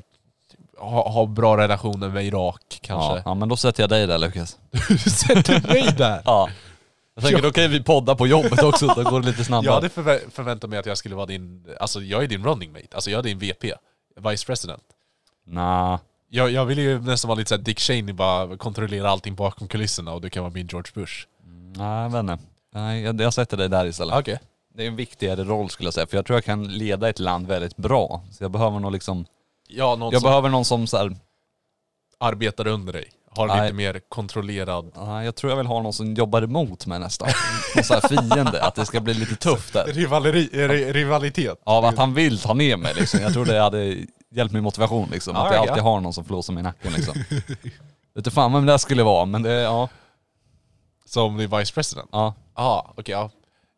ha, ha bra relationer med Irak Ja, kanske. ja men då sätter jag dig där Lukas. Du sätter mig där! Ja. Jag tänker Ja. då kan vi podda på jobbet också, då går det lite snabbare. Jag hade förvä- förväntat mig att jag skulle vara din, alltså jag är din running mate, alltså jag är din VP, Vice President. Nah. Jag, jag vill ju nästan vara lite såhär Dick Cheney, bara kontrollera allting bakom kulisserna och du kan vara min George Bush. Nej, jag vet. Nej, jag, jag sätter dig där istället. Okej. Det är en viktigare roll skulle jag säga, för jag tror jag kan leda ett land väldigt bra. Så jag behöver nog liksom, Ja, någon jag som behöver någon som så här, arbetar under dig. Har Nej. lite mer kontrollerad... ja, jag tror jag vill ha någon som jobbar emot mig nästan. Någon så här fiende, att det ska bli lite tufft där. Rivaleri, ri, rivalitet. Av att han vill ta ner mig liksom. Jag tror det hade hjälpt min motivation liksom. Att Ja, jag ja. alltid har någon som flåsar mig i nacken liksom. Vet inte fan vem det skulle vara, men det, ja. Som din Vice President? ja. Ja, okej, ja.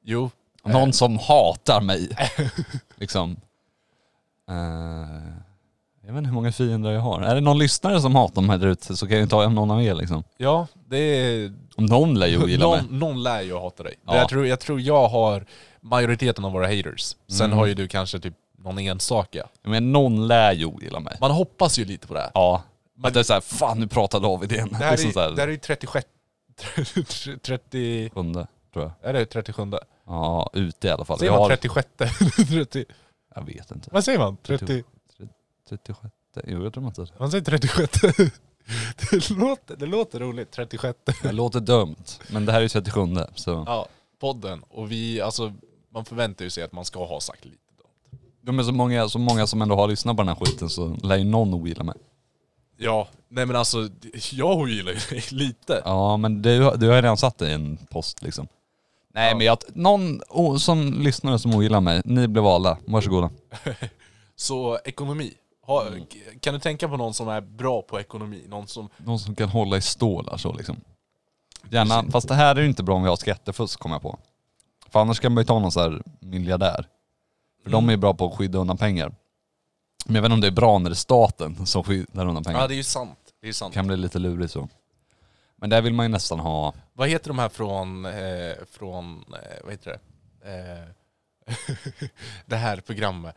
Jo. Någon som hatar mig. liksom. Eh, jag vet inte hur många fiender jag har. Är det någon lyssnare som hatar mig där ute så kan jag ju ta hem någon av er liksom. Ja, det är... Någon lär ju gilla mig. Någon, någon lär ju hata dig. Ja. Jag, tror, jag tror jag har majoriteten av våra haters. Sen Mm. har ju du kanske typ någon enstaka. Men någon lär ju gilla mig. Man hoppas ju lite på det här. Ja. Att det är såhär, fan nu pratar David igen. Det här, liksom så är, här. det här är ju 36, 30... Sjunde, tror jag. Är det 37? Ja, ute i alla fall. Säger Jag man har- 36? 30, Jag vet inte. vad säger man? 30, 36? Jo, jag tror man säger det. man säger 36. Det låter, det låter roligt, 36. Det låter dumt, men det här är ju 37 så. Ja, podden. Och vi, alltså, man förväntar ju sig att man ska ha sagt lite dumt. De är så många, så många som ändå har lyssnat på den här skiten så lär ju någon ogilla mig. Ja, nej men alltså, jag gillar ju dig lite. Ja men du, du har ju redan satt det i en post liksom. Nej Ja. men jag, någon oh, som lyssnare som ogillar mig, ni blir valda. Varsågoda. Så ekonomi. Ha, Mm. Kan du tänka på någon som är bra på ekonomi? Någon som... Någon som kan hålla i stålar så liksom. Gärna, fast det här är ju inte bra om vi har skattefusk kommer jag på. För annars kan man ju ta någon så här miljardär. För de är ju bra på att skydda undan pengar. Men jag vet inte om det är bra när det är staten som skyddar undan pengar. Ja det är ju sant. Det är sant. kan bli lite lurigt så. Men där vill man ju nästan ha, Vad heter de här från, eh, från eh, vad heter det? Eh, det här programmet.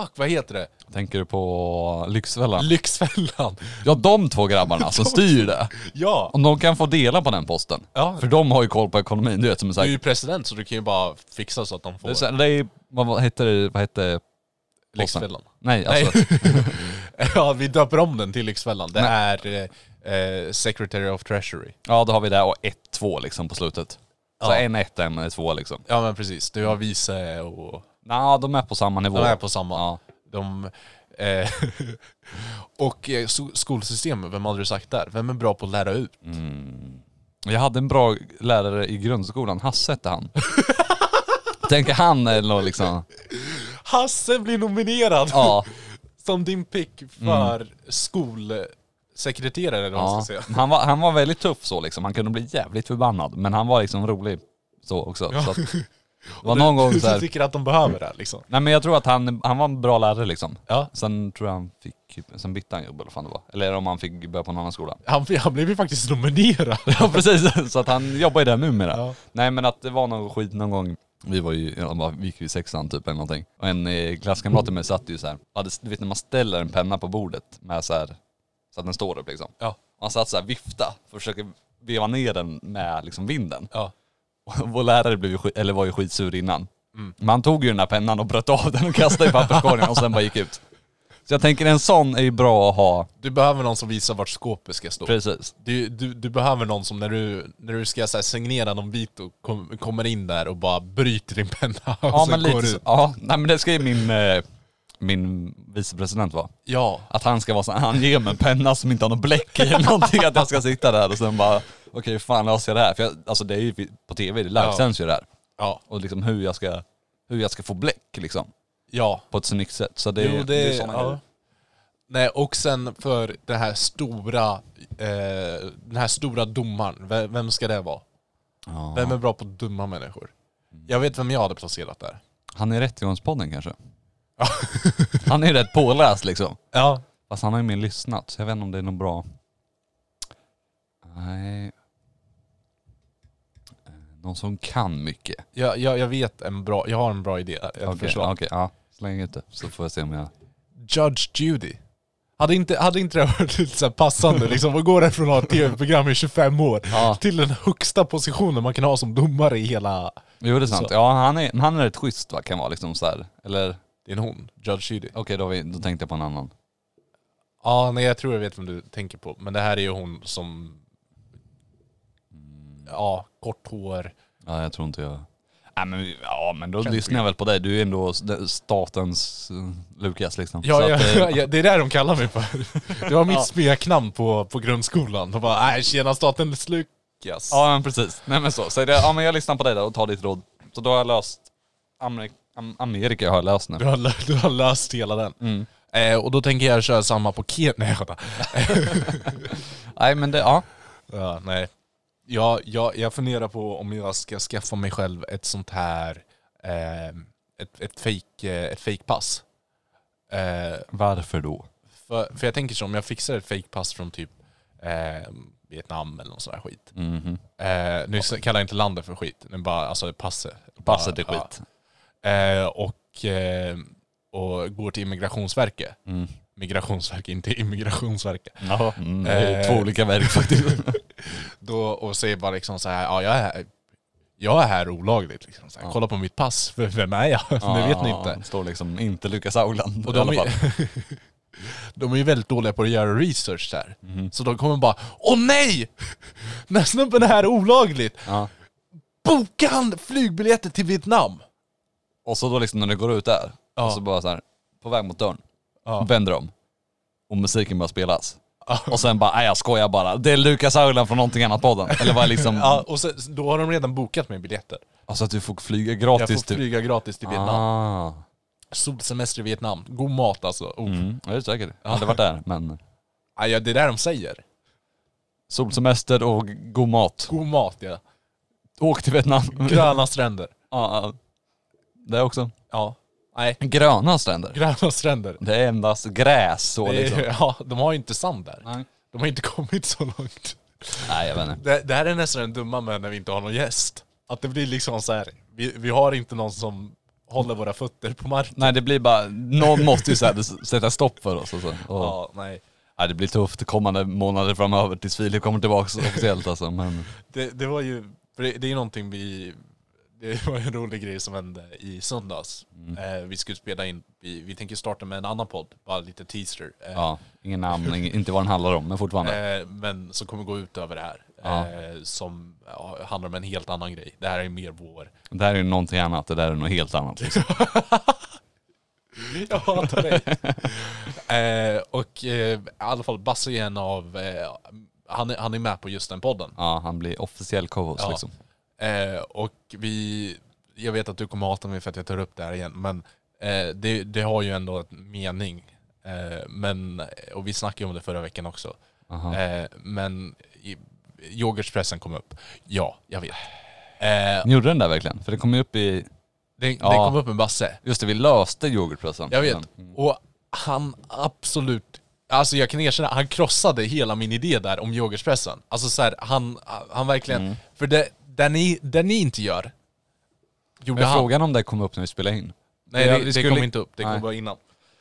Fuck, vad heter det? tänker du på Lyxfällan? Lyxfällan. Ja de två grabbarna som styr det. Ja. Om de kan få dela på den posten. ja. För de har ju koll på ekonomin, du vet som är Du är ju president så du kan ju bara fixa så att de får Det är, så det är vad, vad hette det, vad hette Lyxfällan. Nej alltså, ja, vi döper om den till Lyxfällan. Det är eh, eh, Secretary of Treasury. ja då har vi det och 1-2 liksom på slutet. Så Ja. en 1 en 2 liksom. Ja men precis, du har vice och Nej de är på samma nivå. de är på samma. Ja. De, eh, och eh, skolsystemet, vem hade du sagt där? Vem är bra på att lära ut? Mm. Jag hade en bra lärare i grundskolan, Hasse hette han. Tänker han eller något liksom, Hasse blir nominerad ja. som din pick för skolsekreterare eller vad man ja. ska säga. Han, var, han var väldigt tuff så liksom, han kunde bli jävligt förbannad. Men han var liksom rolig så också. Så att, var någon gång så här, tycker att de behöver det liksom? Nej men jag tror att han, han var en bra lärare liksom. Ja. Sen tror jag han fick, sen bytte han jobb eller vad fan det var. Eller om han fick börja på en annan skola. Han, han blev ju faktiskt nominerad. Ja precis, så att han jobbar ju där numera. Ja. Nej men att det var någon skit någon gång, vi var ju, ja, vi gick ju i sexan typ eller någonting. Och en eh, klasskamrat till mig satt ju så här. hade, du vet när man ställer en penna på bordet med så här, så att den står upp liksom. Ja. Han satt så här vifta för att försöka veva ner den med liksom vinden. Ja. Vår lärare blev ju, eller var ju skitsur innan. Mm. Men han tog ju den här pennan och bröt av den och kastade i papperskorgen och sen bara gick ut. Så jag tänker en sån är ju bra att ha, Du behöver någon som visar vart skåpet ska stå. precis. Du, du, du behöver någon som när du, när du ska så här, signera någon bit och kom, kommer in där och bara bryter din penna och Ja men går lite ut. Ja, nej men det ska ju min, eh, min vicepresident vara. Ja. Att han ska vara så han ger mig en penna som inte har något bläck i eller någonting, att jag ska sitta där och sen bara, okej hur fan löser jag det här? För jag, alltså det är ju på tv, det livesänds ju det här. Ja. Och liksom hur jag ska, hur jag ska få bläck liksom. Ja. På ett snyggt sätt. Så det, jo, det, det är såna ja. grejer. Nej, och sen för den här stora, eh, den här stora domaren, vem, vem ska det vara? Ja. Vem är bra på dumma människor? Jag vet vem jag hade placerat där. Han är i Rättegångspodden kanske? han är rätt påläst liksom. Ja. Fast han har ju mer lyssnat, så jag vet inte om det är något bra. Nej. Någon som kan mycket. Jag, jag, jag vet en bra, jag har en bra idé, ett förslag. okej, ja. Släng ut det så får jag se om jag... Judge Judy. Hade inte, hade inte det varit lite så passande liksom, att gå därifrån att ha ett tv-program i 25 år Ja. till den högsta positionen man kan ha som domare i hela... Jo det är sant. Så. Ja han är, han är rätt schysst va, kan vara liksom så här. Eller, Det är en hon, Judge Judy. okej då, har vi- då tänkte jag på en annan. Ja, nej jag tror jag vet vem du tänker på. Men det här är ju hon som... Ja, kort hår. Ja jag tror inte jag... Nej men, ja men då Känns lyssnar jag väl på dig. Du är ändå statens uh, Lukas liksom. Ja, ja, att, eh, ja, det är det de kallar mig för. Det var mitt smeknamn på, på grundskolan. De bara, nej tjena staten Lukas. Ja men precis. Nej men så. så det, ja men jag lyssnar på dig då och tar ditt råd. Så då har jag löst Amerik Am Amerika har jag löst nu. Du, har, du har löst hela den. Mm. Eh, och då tänker jag köra samma på Kenya. Nej men det, ja. ja, nej. Jag, jag, jag funderar på om jag ska skaffa mig själv ett sånt här, eh, ett, ett fake, eh, ett fake pass. Eh, Varför då? för, för jag tänker så, om jag fixar ett fake pass från typ eh, Vietnam eller någon sån här skit. Mhm. Eh, nu kallar jag inte landet för skit, nu bara alltså passet. Passet är skit. ja. Eh, och, eh, och går till immigrationsverket Mm. Migrationsverket, inte Immigrationsverket. Ja, mm, Eh. två olika verk faktiskt. Då, och säger bara liksom så här, ja jag är här, jag är här olagligt. Liksom. Så här, Ja. Kolla på mitt pass, för vem är jag? det vet ni inte. Står liksom inte Lukas Auland Och i alla de fall. är, de är ju väldigt dåliga på att göra research där. Mhm. Så de kommer bara, åh nej! Den här snubben är här olagligt! Ja. Boka han flygbiljetter till Vietnam! Och så då liksom när det går ut där, Ja. och så bara så här, på väg mot dörren, Ja. vänder de. Och musiken börjar spelas. Och sen bara, nej jag skojar bara. Det är Lukas Auland från någonting annat podden. Eller vad liksom, Ja, och sen, då har de redan bokat med biljetter. alltså att du får flyga Jag gratis får typ. flyga gratis till Vietnam. Ah. Solsemester i Vietnam. God mat alltså. Oh. Mm, ja, det är säkert. Jag har aldrig varit där, men Ah, ja, det är det de säger. solsemester och god mat. God mat ja. Åk till Vietnam. Gröna stränder. Ja, ja. det också. Ja. Nej, Gröna stränder. gröna stränder. Det är endast gräs så Det liksom. ja, de har ju inte sand där. Nej. De har inte kommit så långt. Nej jag vet inte. Det, det här är nästan den dumma med när vi inte har någon gäst. Att det blir liksom så här. Vi, vi har inte någon som håller våra fötter på marken. Nej det blir bara, någon måste ju så här, sätta stopp för oss och så. Och, Ja, nej. nej, det blir tufft kommande månader framöver tills Filip kommer tillbaka officiellt alltså. Men Det, det var ju, för det, det är ju någonting vi, det var en rolig grej som hände i söndags. Eh, vi skulle spela in, vi, vi tänker starta med en annan podd, bara lite teaser. Eh, ja, ingen namn, inte vad den handlar om, men fortfarande. Eh, men som kommer gå ut över det här. Ja. Eh, som ja, handlar om en helt annan grej. Det här är mer vår... Det här är ju någonting annat, det där är något helt annat. Liksom. Jag hatar dig. eh, och eh, i alla fall Basse är en av... Han, är, han är med på just den podden. Ja, han blir officiell co-host Ja. liksom. Eh, och vi... Jag vet att du kommer hata mig för att jag tar upp det här igen, men eh, det, det har ju ändå en mening. Eh, men, och vi snackade ju om det förra veckan också. Eh, men i, yoghurtspressen kom upp. Ja, jag vet. Eh, Ni gjorde den där verkligen? För det kom ju upp i, det, Ja. det kom upp med Basse. just det vi löste yoghurtpressen. Jag vet. Och han absolut, alltså jag kan erkänna, han krossade hela min idé där om yoghurtspressen. Alltså så här, han, han verkligen, Mm. för det, det, ni, det ni inte gör, gjorde Men han. frågan om det kom upp när vi spelade in. Nej det, vi det skulle- kom inte upp, det Nej. kom bara innan.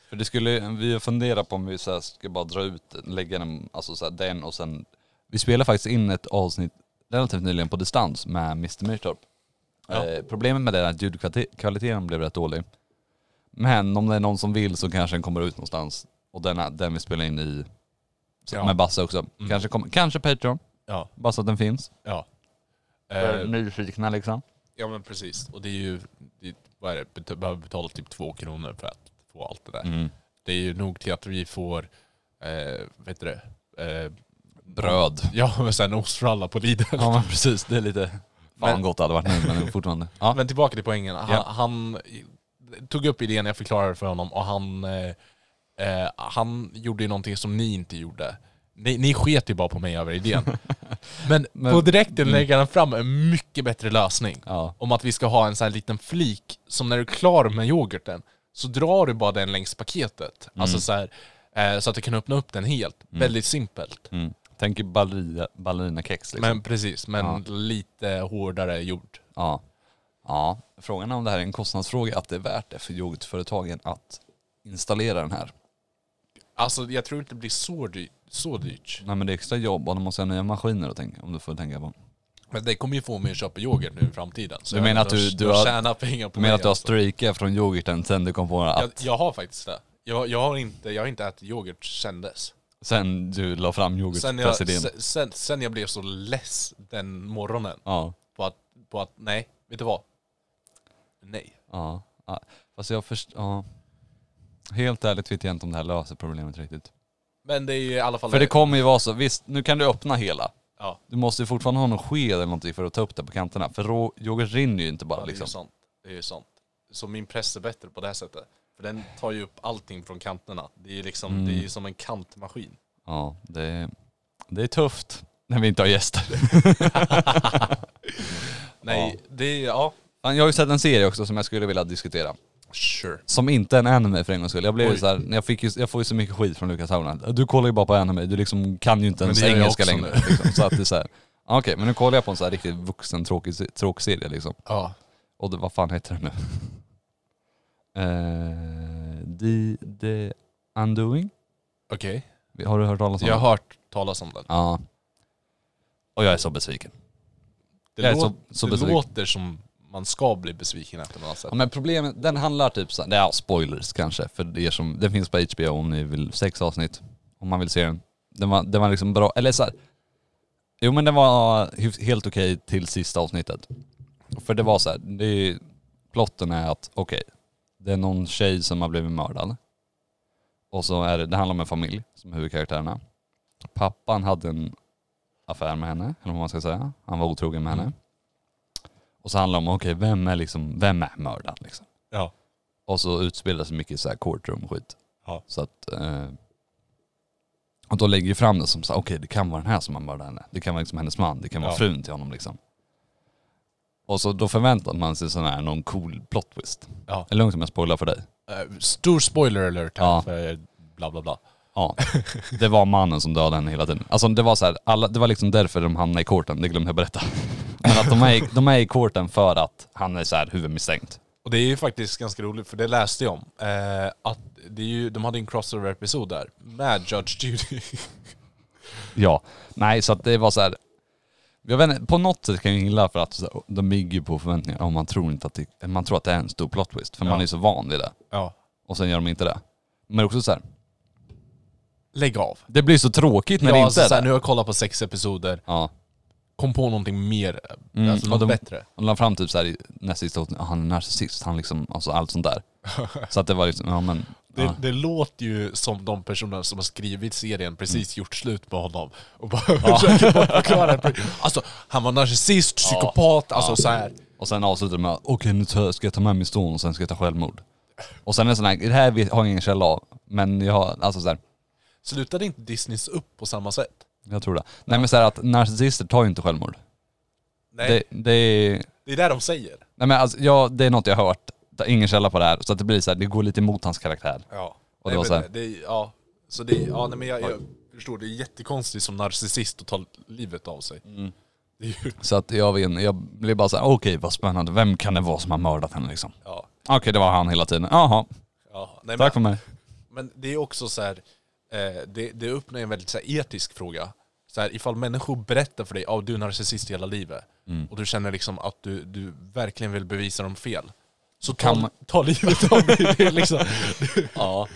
För det skulle, vi funderar på om vi så här ska bara dra ut, lägga den, alltså så här, den och sen, vi spelade faktiskt in ett avsnitt relativt nyligen på distans med Mr Myrtorp. Ja. Eh, problemet med det är att ljudkvaliteten blev rätt dålig. Men om det är någon som vill så kanske den kommer ut någonstans. Och den, är- den vi spelar in i, så- Ja. med Basse också. Kanske, kommer- kanske Patreon, Ja, bara så att den finns. ja. För Eh, nyfikna liksom. ja men precis, och det är ju, det, vad är det, behöver betala typ två kronor för att få allt det där. Mm. Det är ju nog till att vi får, eh, vet du det, eh, Bröd. Ja, men sen ostfralla på Lidl. Ja men precis, det är lite, fan Men- gott det hade varit nu men fortfarande. Ja. Men tillbaka till poängen. Han, Ja. han tog upp idén, jag förklarade för honom och han, eh, eh, han gjorde ju någonting som ni inte gjorde. Ni, ni sket ju bara på mig över idén. Men, Men- på direkten lägger han fram en mycket bättre lösning. Ja. Om att vi ska ha en sån här liten flik, som när du är klar med yoghurten, så drar du bara den längs paketet. Alltså så här, eh, så att du kan öppna upp den helt. Väldigt simpelt. Mm. Tänk ballerina, ballerinakex liksom. Men precis, men Ja. lite hårdare gjord. Ja. ja. Frågan är om det här är en kostnadsfråga, att det är värt det för yoghurtföretagen att installera den här. Alltså jag tror inte det blir så, dy- så dyrt. Nej men det är extra jobb och de måste ha nya maskiner och tänka, om du får tänka på. Men det kommer ju få mig att köpa yoghurt nu i framtiden. Så Du menar att du- du har- tjänar pengar på Du menar att du har alltså. strejkat från yoghurten sen du kom på att, jag, jag har faktiskt det. Jag, jag, har inte, jag har inte ätit yoghurt sen dess. sen du la fram yoghurtpressidén? sen, sen, sen jag blev så less den morgonen Ja. på att, på att nej, vet du vad? Nej. Ja. ja. Fast jag först, ja. Helt ärligt vet jag inte om det här löser problemet riktigt. Men det är ju i alla fall... För det kommer ju vara så, visst nu kan du öppna hela. ja, Du måste ju fortfarande ha någon sked eller någonting för att ta upp det på kanterna. För rå, yoghurt rinner ju inte bara ja, det är ju liksom. sant. Det är ju sant. Så min press är bättre på det här sättet. För den tar ju upp allting från kanterna. Det är ju liksom, Mm. det är ju som en kantmaskin. Ja, det, det är tufft när vi inte har gäster. Nej, det är, ja. Fan, Jag har ju sett en serie också som jag skulle vilja diskutera. Sure. Som inte är en anime för en gångs skull. Jag blev Oj. såhär, jag, fick ju, jag får ju så mycket skit från Lukas Hauland. Du kollar ju bara på anime, du liksom kan ju inte ens jag engelska längre. Liksom. Så att det är såhär, ja, okej men nu kollar jag på en sån här riktigt vuxen tråkig, tråkig serie liksom. Ja. Och det, vad fan heter den nu? Eh, the, the Undoing? Okej. Har du hört talas om Jag den? har hört talas om den. Ja. Och jag är så besviken. Det, Jag är lå- så- så det besviken. låter som man ska bli besviken efter något sätt. Ja, men problemet, den handlar typ så det är spoilers kanske för er som, den finns på HBO om ni vill, sex avsnitt. Om man vill se den. Den var, den var liksom bra, eller så här, Jo men den var helt okej till sista avsnittet. För det var så här, det är, plotten är att okej, det är någon tjej som har blivit mördad. Och så är det, det handlar om en familj som är huvudkaraktärerna. Pappan hade en affär med henne, eller vad man ska säga. Han var otrogen med henne. Och så handlar det om, okej vem är liksom, vem är mördaren liksom? Ja. Och så utspelar sig mycket så här courtroom skit. Ja. Så att, eh, och då lägger ju fram det som så okej det kan vara den här som har mördat henne. Det kan vara liksom hennes man, det kan vara Ja. frun till honom liksom. Och så då förväntar man sig sån här, någon cool plot twist. Ja. Är det lugnt om jag spoilar för dig? Eh, Stor spoiler alert här Ja. för bla bla bla. Ja. Det var mannen som dödade henne hela tiden. Alltså det var så här, alla, det var liksom därför de hamnade i korten, det glömde jag berätta. Men att de är, i- de är i korten för att han är så här huvudmisstänkt. Och det är ju faktiskt ganska roligt, för det läste jag om. Eh, att det är ju, de hade en crossover-episod där med Judge Judy. Ja. Nej, så att det var så här. Jag vet inte, på något sätt kan jag gilla för att de bygger på förväntningar om man tror inte att det, man tror att det är en stor plot twist. För Ja. man är så van vid det. ja. Och sen gör de inte det. Men också så här, Lägg av. det blir så tråkigt när ja, det inte alltså, är så här, det. nu har jag kollat på sex episoder, Ja. kom på någonting mer, Mm, alltså något de- bättre. De la fram typ så här i nästa sista ah, han är narcissist, han liksom, alltså allt sånt där. så att det var liksom, ja men, Det, ja. det låter ju som de personer som har skrivit serien precis Mm. gjort slut på honom och bara försöker bara förklara. Alltså, han var narcissist, psykopat, alltså Ja. så här. Och sen avslutar det med, okej nu tar- ska jag ta med min son och sen ska jag ta självmord. Och sen är det sån här, det här har jag ingen källa av, men jag har, alltså så här, Slutade inte Disneys upp på samma sätt? jag tror det. Nej men så här att narcissister tar ju inte självmord. Nej, Det, det är, det är det de säger. nej men alltså, ja, det är något jag har hört. Det är ingen källa på det här, så att det blir så här, det går lite emot hans karaktär. Ja. Och det nej, var men så här- Det, ja. Så det, ja nej, men jag, jag förstår, det är jättekonstigt som narcissist att ta livet av sig. Mm. Det är ju, Så att jag vet inte, jag blir bara så här, okej vad spännande, vem kan det vara som har mördat henne liksom? ja. Okej det var han hela tiden, jaha, ja. Nej, tack för men, mig. men det är också så här, eh, det, det öppnar en väldigt så här, etisk fråga. Så här, ifall människor berättar för dig att du är narcissist hela livet Mm. och du känner liksom att du, du verkligen vill bevisa dem fel. Så Kan ta, man- ta livet av dig. Liksom, Ja.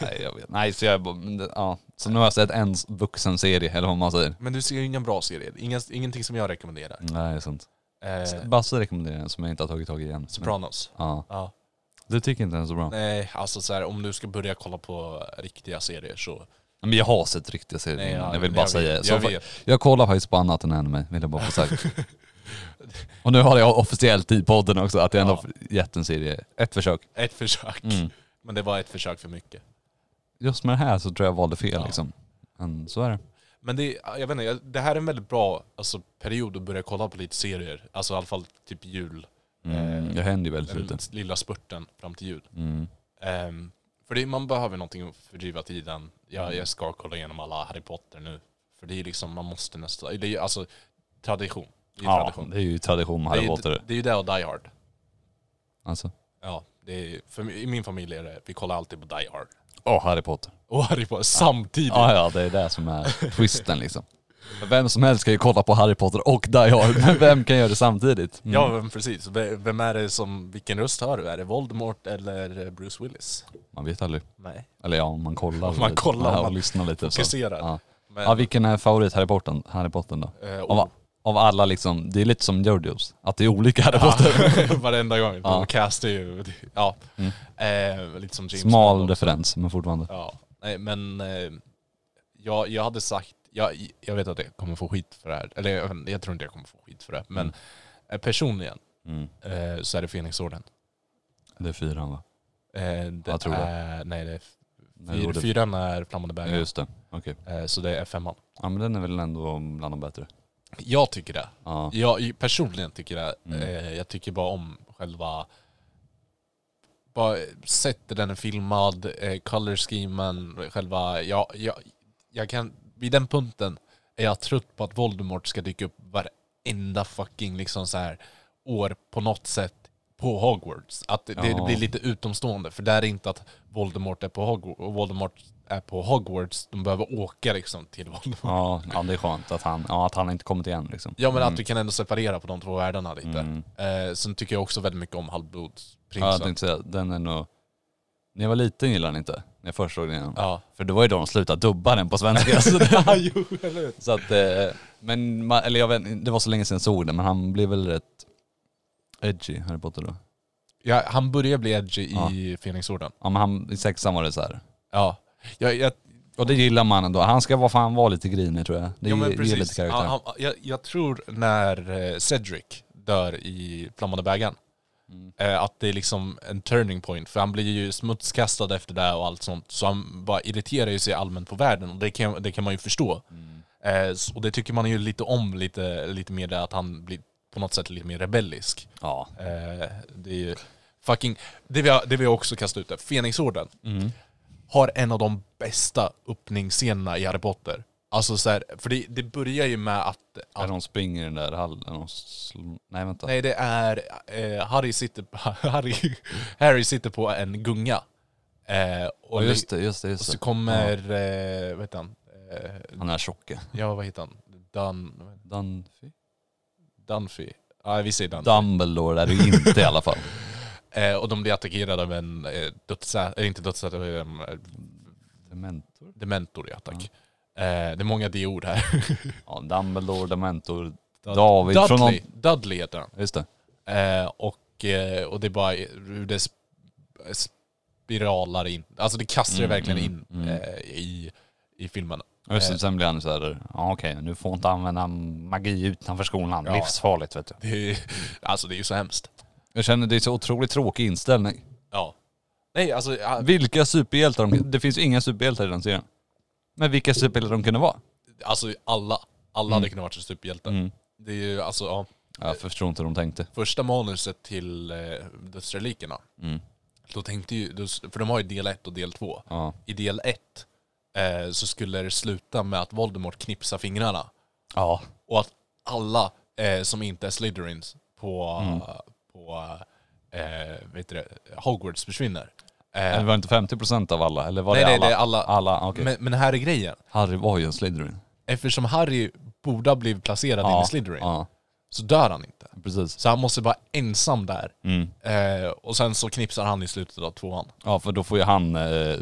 Nej jag vet Nej så jag men ja. Så nu har jag sett en vuxen serie, eller vad man säger. men du ser ju ingen bra serie, Inga, ingenting som jag rekommenderar. Nej det är sant. Eh, Basse rekommenderar en som jag inte har tagit tag i än. Sopranos. Ja. Ja. Du tycker inte den är så bra? Nej, alltså så här, om du ska börja kolla på riktiga serier så... Men jag har sett riktiga serier. Nej, ja, jag vill bara jag säga vet, jag vet. Jag kollar faktiskt på annat än anime, vill jag bara få sagt. Och nu har jag officiellt i podden också att jag ändå Ja. har gett en serie, ett försök. Ett försök. Mm. Men det var ett försök för mycket. Just med det här så tror jag jag valde fel Ja. liksom. Men så är det. Men det, jag vet inte, det här är en väldigt bra alltså, period att börja kolla på lite serier. Alltså i alla fall typ jul. Mm, Eh, det händer ju väldigt Den lite. lilla spurten fram till jul. Mm. Ehm, för det, man behöver någonting att fördriva tiden. Jag, jag ska kolla igenom alla Harry Potter nu. För det är liksom, man måste nästan... Det är ju alltså tradition. Det är Ja, tradition. det är ju tradition med det, Harry är, Potter. det är ju det och Die Hard. Alltså. Ja, det är, för i min familj är det, vi kollar alltid på Die Hard. Åh, Harry Potter. Och Harry Potter samtidigt. Ja, ja, det är det som är twisten liksom. Vem som helst ska ju kolla på Harry Potter och Die Hard, men vem kan göra det samtidigt? Mm. Ja men precis, vem är det som, vilken röst hör du? Är det Voldemort eller Bruce Willis? Man vet aldrig. Nej. Eller ja, om man kollar. Om man kollar, och man lyssnar lite. Så. Ja. Men, ja, vilken är favorit Harry Potter, Harry Potter då? eh, Av, av alla liksom, det är lite som Jojos, att det är olika Harry Potter. Ja, varenda gång. Ja. Castar ju, ja. Mm. Eh, lite som James Smal referens, men fortfarande. Ja, nej men eh, jag, jag hade sagt, jag, jag vet att jag kommer få skit för det här, eller jag, jag tror inte jag kommer få skit för det, men Mm. eh, personligen Mm. eh, så är det Phoenixorden. Det är fyran va? Eh, det Jag tror det. är, nej det är, Nej, fyr, det- fyran är Flammande Ja, bägaren, just det. Okej. eh, så det är femman. Ja men den är väl ändå bland de bättre. Jag tycker det. Ja. Jag personligen tycker det. Mm. Eh, jag tycker bara om själva bara sättet den är filmad, eh, color schemen, själva, ja, jag, jag kan, vid den punkten är jag trött på att Voldemort ska dyka upp varenda fucking liksom så här år på något sätt på Hogwarts. Att det, det Ja. blir lite utomstående, för det är inte att Voldemort är på Hogwarts, Voldemort är på Hogwarts, de behöver åka liksom till Voldemort. Ja, ja det är skönt att han, ja, att han inte kommit igen liksom. Ja men Mm. att du kan ändå separera på de två världarna lite. Mm. Eh, sen tycker jag också väldigt mycket om Ja, jag Halvblodsprinsen. tänkte säga, den är nog... När jag var liten gillade den inte, när jag först såg den igen. Ja. För det var ju då de slutade dubba den på svenska. så det, ja, jo, eller hur? så att, eh, men, ma- eller jag vet, det var så länge sedan jag såg den, men han blev väl rätt edgy, Harry Potter då. Ja, han börjar bli edgy Ja. i Fenixorden. Ja men han, i sexan var det så här. Ja. Jag, jag, Och det gillar man ändå. Han ska vara fan vara lite grinig tror jag. Det ja men ger- ger lite karaktär. Han, han, jag, jag tror när eh, Cedric dör i Flammande bägaren, Mm. att det är liksom en turning point. För han blir ju smutskastad efter det och allt sånt. Så han bara irriterar ju sig allmänt på världen och det kan, det kan man ju förstå. Mm. Eh, och det tycker man ju lite om, lite, lite mer det att han blir på något sätt lite mer rebellisk. Ja. Eh, det är ju fucking... Det vi har, det vi har också kastat ut där, Fenixorden Mm. har en av de bästa öppningsscenerna i Harry Potter. Alltså så här, för det, det börjar ju med att... När de springer i den där hallen och sl- Nej vänta. nej, det är... Eh, Harry, sitter, Harry, Harry sitter på en gunga. Eh, och, Ja, just det, just det, och just så det. kommer... Eh, vad heter han? Eh, Han är tjocke. ja, vad heter han? Dun, Dunphy? Dunphy? Ja, vi säger Dunphy. Dumbledore är det ju inte i alla fall. Eh, och de blir attackerade av en eh, dödsätare, eh, inte dödsätare, eh, Dementor? dementor ja tack. Eh, det är många D-ord här. Ja, Dumbledore, Dementor, David från någon... Dudley, Dudley heter han. Just det. Eh, och, eh, och det är bara hur det sp- spiralar in. Alltså det kastar det Mm, verkligen mm, in mm. eh, i, i filmen. Just det, Eh. sen blir han så här, ja okej, nu får inte använda magi utanför skolan. Ja. Livsfarligt vet du. Det är, alltså det är ju så hemskt. Jag känner det är så otroligt tråkig inställning. Ja. Nej alltså, ja, Vilka superhjältar de... Det finns inga superhjältar i den serien. Men vilka superhjältar de kunde vara? alltså alla. Alla Mm. hade kunnat vara superhjältar. Mm. Det är ju alltså, ja, Jag förstår inte hur de tänkte. första manuset till eh, Dödsrelikerna. Mm. Då tänkte ju, då- för de har ju del 1 och del 2. Ja. I del 1 eh, så skulle det sluta med att Voldemort knipsar fingrarna. Ja. Och att alla eh, som inte är Slytherins på, Mm. på eh, vet du det, Hogwarts försvinner. Eh, Eller var det inte 50% av alla? Eller var nej, det nej, alla? det är alla. Alla, okej. men, men här är grejen. Harry var ju en Slytherin. Eftersom Harry borde ha blivit placerad in i Slytherin Ja, så dör han inte. precis. Så han måste vara ensam där. Mm. Eh, och sen så knipsar han i slutet av tvåan. Ja, för då får ju han... Eh, eh,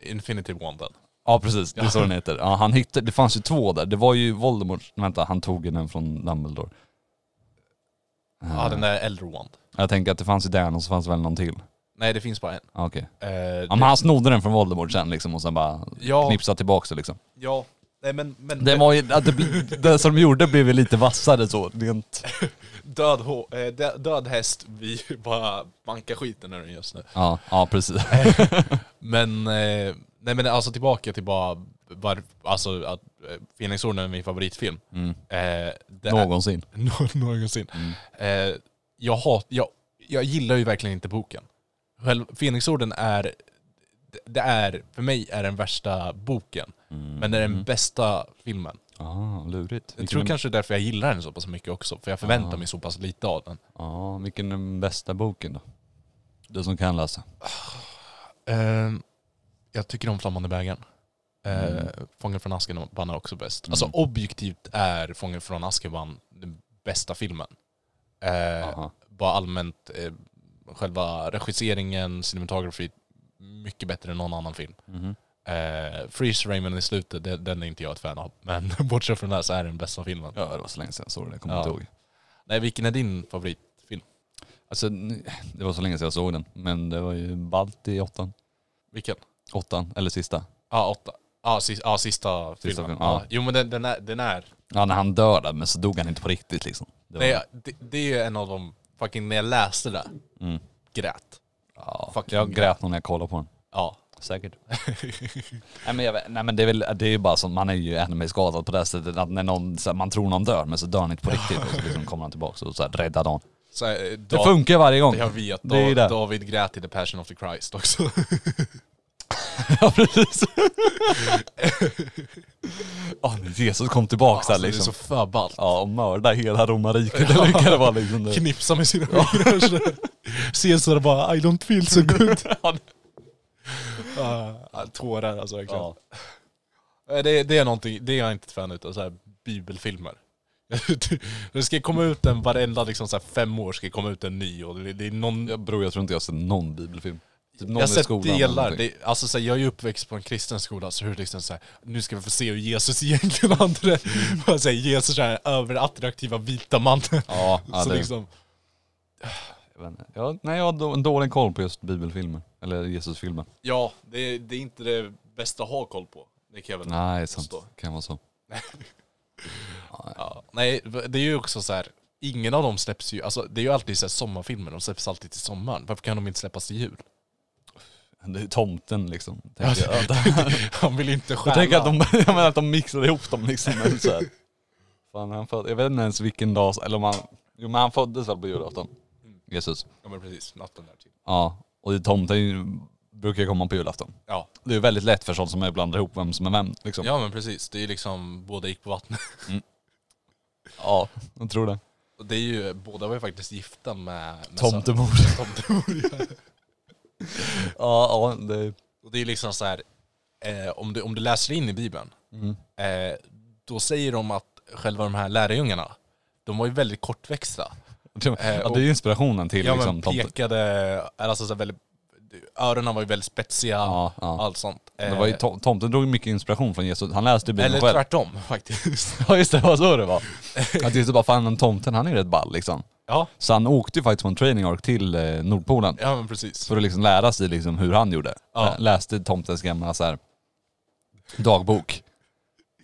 Infinity Wanden. ja, precis. Det är så den heter. Ja, han hittade, det fanns ju två där. Det var ju Voldemort... Vänta, han tog ju den från Dumbledore. Ja, den där äldre Wand. Jag tänker att det fanns ju den och så fanns det väl någon till. Nej, det finns bara en. Ja, Okej. Eh, Ja, men han snodde den från Voldemort sen liksom och sen bara ja, knipsade tillbaka det liksom. ja. Nej men, men Det var ju, att det, bli- det som de gjorde blev ju lite vassare så, rent... död, hå- eh, dö- död häst, vi bara bankar skiten ur den just nu. Ja, ja precis. Men, eh, nej men alltså tillbaka till bara, var, alltså att eh, Fenixorden är min favoritfilm. Mm. Eh, det Någonsin. Är, nå- någonsin. Mm. Eh, jag, hat, jag, jag gillar ju verkligen inte boken. Fenixorden är, det- är, för mig är den värsta boken. Mm. Men det är den bästa filmen. Ah, lurigt. Jag tror är- kanske därför jag gillar den så pass mycket också. För jag förväntar Ah. mig så pass lite av den. Ja, vilken är den bästa boken då? Du som kan läsa. Eh, jag tycker om Flammande bägaren. Eh, Mm. Fången från Azkaban är också bäst. Mm. Alltså objektivt är Fången från Azkaban den bästa filmen. Aha. bara allmänt, eh, själva regisseringen, cinematography, mycket bättre än någon annan film. Mhm. Eh, Freeze Raymond i slutet, det, den är inte jag ett fan av. Men bortsett från det här så är det den bästa filmen. Ja, det var så länge sedan jag såg det. Jag kommer Ja. inte ihåg. Nej, vilken är din favoritfilm? Alltså, det var så länge sedan jag såg den. Men det var ju ballt i åttan. Vilken? Åttan, eller sista. Ja, åtta. Ja, sis, ja sista, Sista filmen. Ja. ja. Jo men den, den, är, den är Ja, när han dör där, men så dog han inte på riktigt liksom. Det var, Nej, det, det är ju en av de, fucking när jag läste det, mm. grät. ja, fucking jag grät nog när jag kollade på den. Ja. Säkert. nej, men jag, vet- nej men det är väl, det är ju bara som, man är ju anime-skadad på det sättet att när någon, så här, man tror någon dör men så dör han inte på riktigt och så liksom kommer han tillbaka och så här, räddar någon. Så, eh, Det Dav- funkar varje gång. Jag vet, Det är ju Dav, det. David grät i The Passion of the Christ också. ja precis. Ja, Jesus kom tillbaka där alltså, Det är liksom. så för ballt. Ja, och mörda hela romarriket eller vilka det var liksom. Knipsa med sina fingrar. Caesar bara I don't feel so good. Ah, tårar alltså verkligen. Ja. Eh, Det, det är någonting, det är jag inte ett fan utav, så här bibelfilmer. det ska komma ut en varenda liksom så fem år ska komma ut en ny och det, det är någon... Jag, bror jag tror inte jag har sett någon bibelfilm. Typ jag har sett skolan delar, det, alltså så här, jag är ju uppväxt på en kristen skola så hur det liksom så här, nu ska vi få se hur Jesus egentligen hade det. Mm. Säga, Jesus är överattraktiva vita mannen. Ja, ja så det, liksom, jag nej jag har dålig koll på just bibelfilmer. Eller Jesusfilmer. ja, det, det är inte det bästa att ha koll på. Det kan jag väl Nej, sant. förstå. Kan vara så. Ja, nej, det är ju också så här. ingen av dem släpps ju, alltså det är ju alltid så här sommarfilmer, de släpps alltid till sommaren. Varför kan de inte släppas till jul? Det är ju tomten liksom. Tänker jag. Han vill inte stjäla. Jag tänker att de, jag menar att de mixade ihop dem liksom. Men så här. Fan, han föd, jag vet inte ens vilken dag, eller om han, jo men han föddes väl på julafton. Jesus. Ja men precis, natten där till. Ja, och det- tomten ju- brukar ju komma på julafton. Ja. Det är ju väldigt lätt för sånt som är blandar ihop vem som är vem liksom. ja men precis, det är liksom, båda gick på vattnet. ja jag tror det. Och det är ju, båda var ju faktiskt gifta med, med Tomtemor. Tomtemor ja. Ja, ja det... Och det är liksom så här. Eh, om, du, om du läser in i bibeln, Mm. eh, då säger de att själva de här lärjungarna, de var ju väldigt kortväxta. Ja, det är ju inspirationen till Ja liksom men pekade, alltså så väldigt, öronen var ju väldigt spetsiga, Ja, ja. allt sånt. Det var ju, Eh, tom, tomten drog mycket inspiration från Jesus. Han läste Bibeln eller själv. tvärtom faktiskt. Ja just det, det var så det var. Att Jesus bara, fan den tomten han är ju rätt ball liksom. Ja, Så han åkte ju faktiskt från training ark till eh, Nordpolen. ja men precis. För att liksom lära sig liksom hur han gjorde. Ja. Lä- Läste tomtens gamla så här,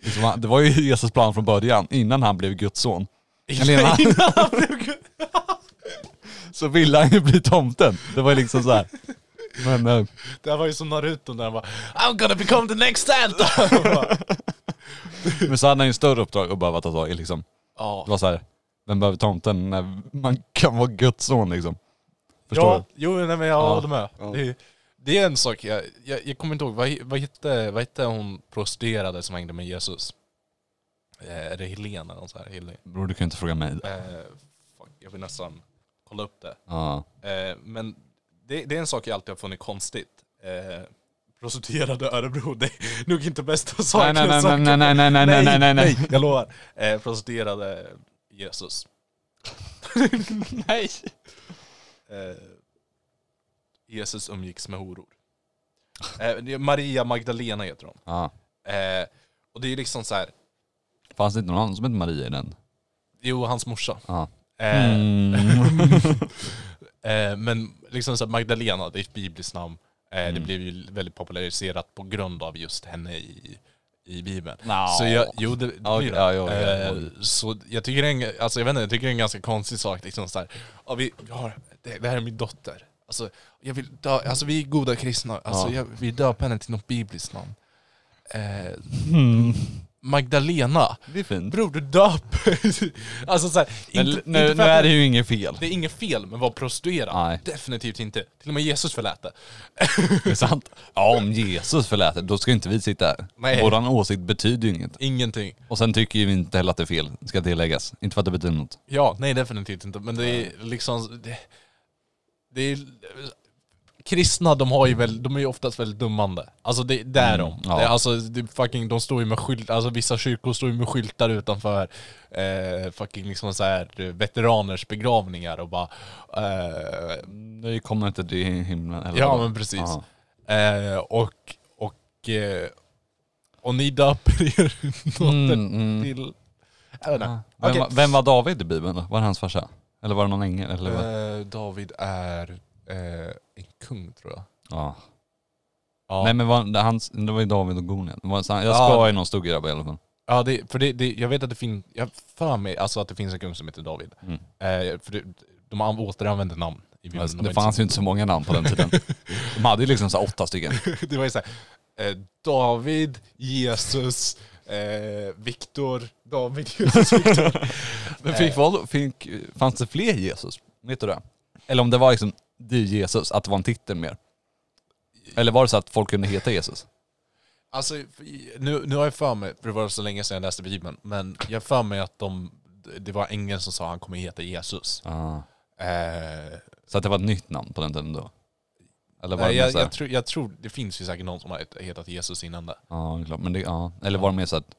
Liksom, han- det var ju Jesus plan från början, innan han blev Guds son. Eller innan, Innan han blev så ville han ju bli tomten. Det var ju liksom så här. Men eh, Det här var ju som Naruto när han bara I'm gonna become the next Santa! Och bara, Men så hade han ju en större uppdrag att behöva ta tag i liksom. Det ja, var så här, vem behöver tomten när man kan vara Guds son liksom? Förstår ja, jo nej, men jag Ja. håller med. Ja. Det, är- det är en sak, jag, jag, jag kommer inte ihåg, vad, vad, hette, vad hette hon prostituerade som hängde med Jesus? Eh, är det Helena eller något sånt här? Du? Bror du kan inte fråga mig. Eh, fuck, jag vill nästan kolla upp det. Ja. Eh, men det, det är en sak jag alltid har funnit konstigt. Eh, prostituerade Örebro, det är nog inte bästa saken nej, nej, nej, nej, om. nej, nej, nej, nej, nej, nej. jag lovar. Eh, prostituerade Jesus. Nej. Eh, Jesus umgicks med horor. Eh, det är Maria Magdalena heter hon. Ja. Eh, och det är liksom så här. Fanns det inte någon annan som hette Maria i den? jo hans morsa. Ja. Eh. Eh, men liksom så här, Magdalena, det är ett bibliskt namn. Eh, Det Mm. blev ju väldigt populariserat på grund av just henne i, i bibeln. Nå. Så jag, jo det, det det. Ja, ja, ja. Eh, Så jag tycker det är en, alltså jag vet inte, jag tycker det är en ganska konstig sak liksom så här, ja, vi, vi har, det, det här är min dotter. Alltså, jag vill dö, alltså vi är goda kristna, alltså Ja. jag vill döpa henne till något bibliskt namn. Eh, Mm. Magdalena, Det är fint. bror du döper... alltså så här, Men inte, nu, inte nu är det ju inget fel. det är inget fel med att vara prostituerad. Nej. Definitivt inte. Till och med Jesus förlät det. Det är sant. Ja, om Jesus förlät det, då ska inte vi sitta här. Nej. Våran åsikt betyder ju inget. Ingenting. Och sen tycker ju vi inte heller att det är fel, ska tilläggas. Inte för att det betyder något. Ja, nej definitivt inte. Men det är liksom... Det, det är, kristna, de har ju väl, de är ju oftast väldigt dummande. Alltså det, det är Mm, de. ja. Det, alltså, det, fucking, de står ju med skylt, alltså vissa kyrkor står ju med skyltar utanför eh, fucking liksom så här, eh, veteraners begravningar och bara... Eh, Det kommer inte till himlen. Eller Ja men precis. Eh, och, och, eh, och ni döper er dotter Mm, mm. till... Jag vet inte. Ja. Vem, vem var David i Bibeln då? Var det hans farsa? Eller var det någon ängel? Eller? Eh, David är eh, en kung tror jag. Ja. Ja, Nej men var, det, hans, det var ju David och Goliat. Det var så- Jag Ja. ska ju någon stuggrabba i alla fall. ja det, för det, det, jag vet att det finns, jag har för mig alltså att det finns en kung som heter David. Mm. Eh, för det, de an- återanvänder namn i Bibeln. Alltså, De det fanns ju inte så många namn på den tiden. De hade ju liksom så här åtta stycken. det var ju såhär, eh, David, Jesus, eh, Viktor, David, Jesus, Viktor. Men fick, vad, fick, fanns det fler Jesus? Vet du det? Eller om det var liksom det är Jesus, att det var en titel mer? Eller var det så att folk kunde heta Jesus? Alltså, nu, nu har jag för mig, för det var så länge sedan jag läste Bibeln, men jag har för mig att de, det var ängeln som sa att han kommer heta Jesus. Ah. Eh, Så att det var ett nytt namn på den tiden då? Eller var det Nej, mer jag, så här, jag, tror, jag tror det finns ju säkert någon som har het- hetat Jesus innan det. Ja, klart. Men det, ja. Eller var det mer så att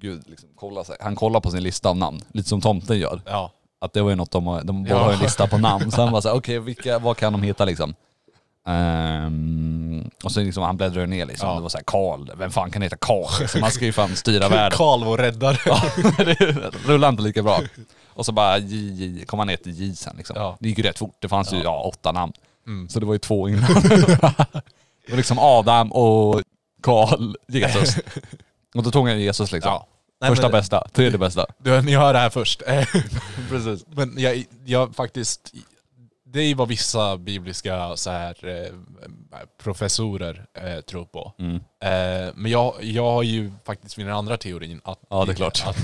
Gud, liksom, kolla sig. han kollar på sin lista av namn, lite som tomten gör. Ja. Att det var ju något de de båda Ja. har en lista på namn. Så han var såhär, okej vilka, vad kan de heta liksom? Ehm, och sen liksom han bläddrar ner liksom. Ja. Det var såhär Karl, vem fan kan heta Karl? Liksom, man ska ju fan styra världen. Karl vår räddare. det rullar inte lika bra. Och så bara J, J, kom han ner till J sen liksom. Ja. Det gick ju rätt fort, det fanns ju ja, åtta namn. Mm. Så det var ju två innan. det var liksom Adam och Karl, Jesus. Och då tog han Jesus liksom. Ja. Nej, Första men- bästa, tredje bästa. Du, ni hör det här först. Precis. Men jag, jag faktiskt, det är vad vissa bibliska så här, eh, professorer eh, tror på. Mm. Eh, men jag, jag har ju faktiskt min andra teorin att, Ja, det är klart. att,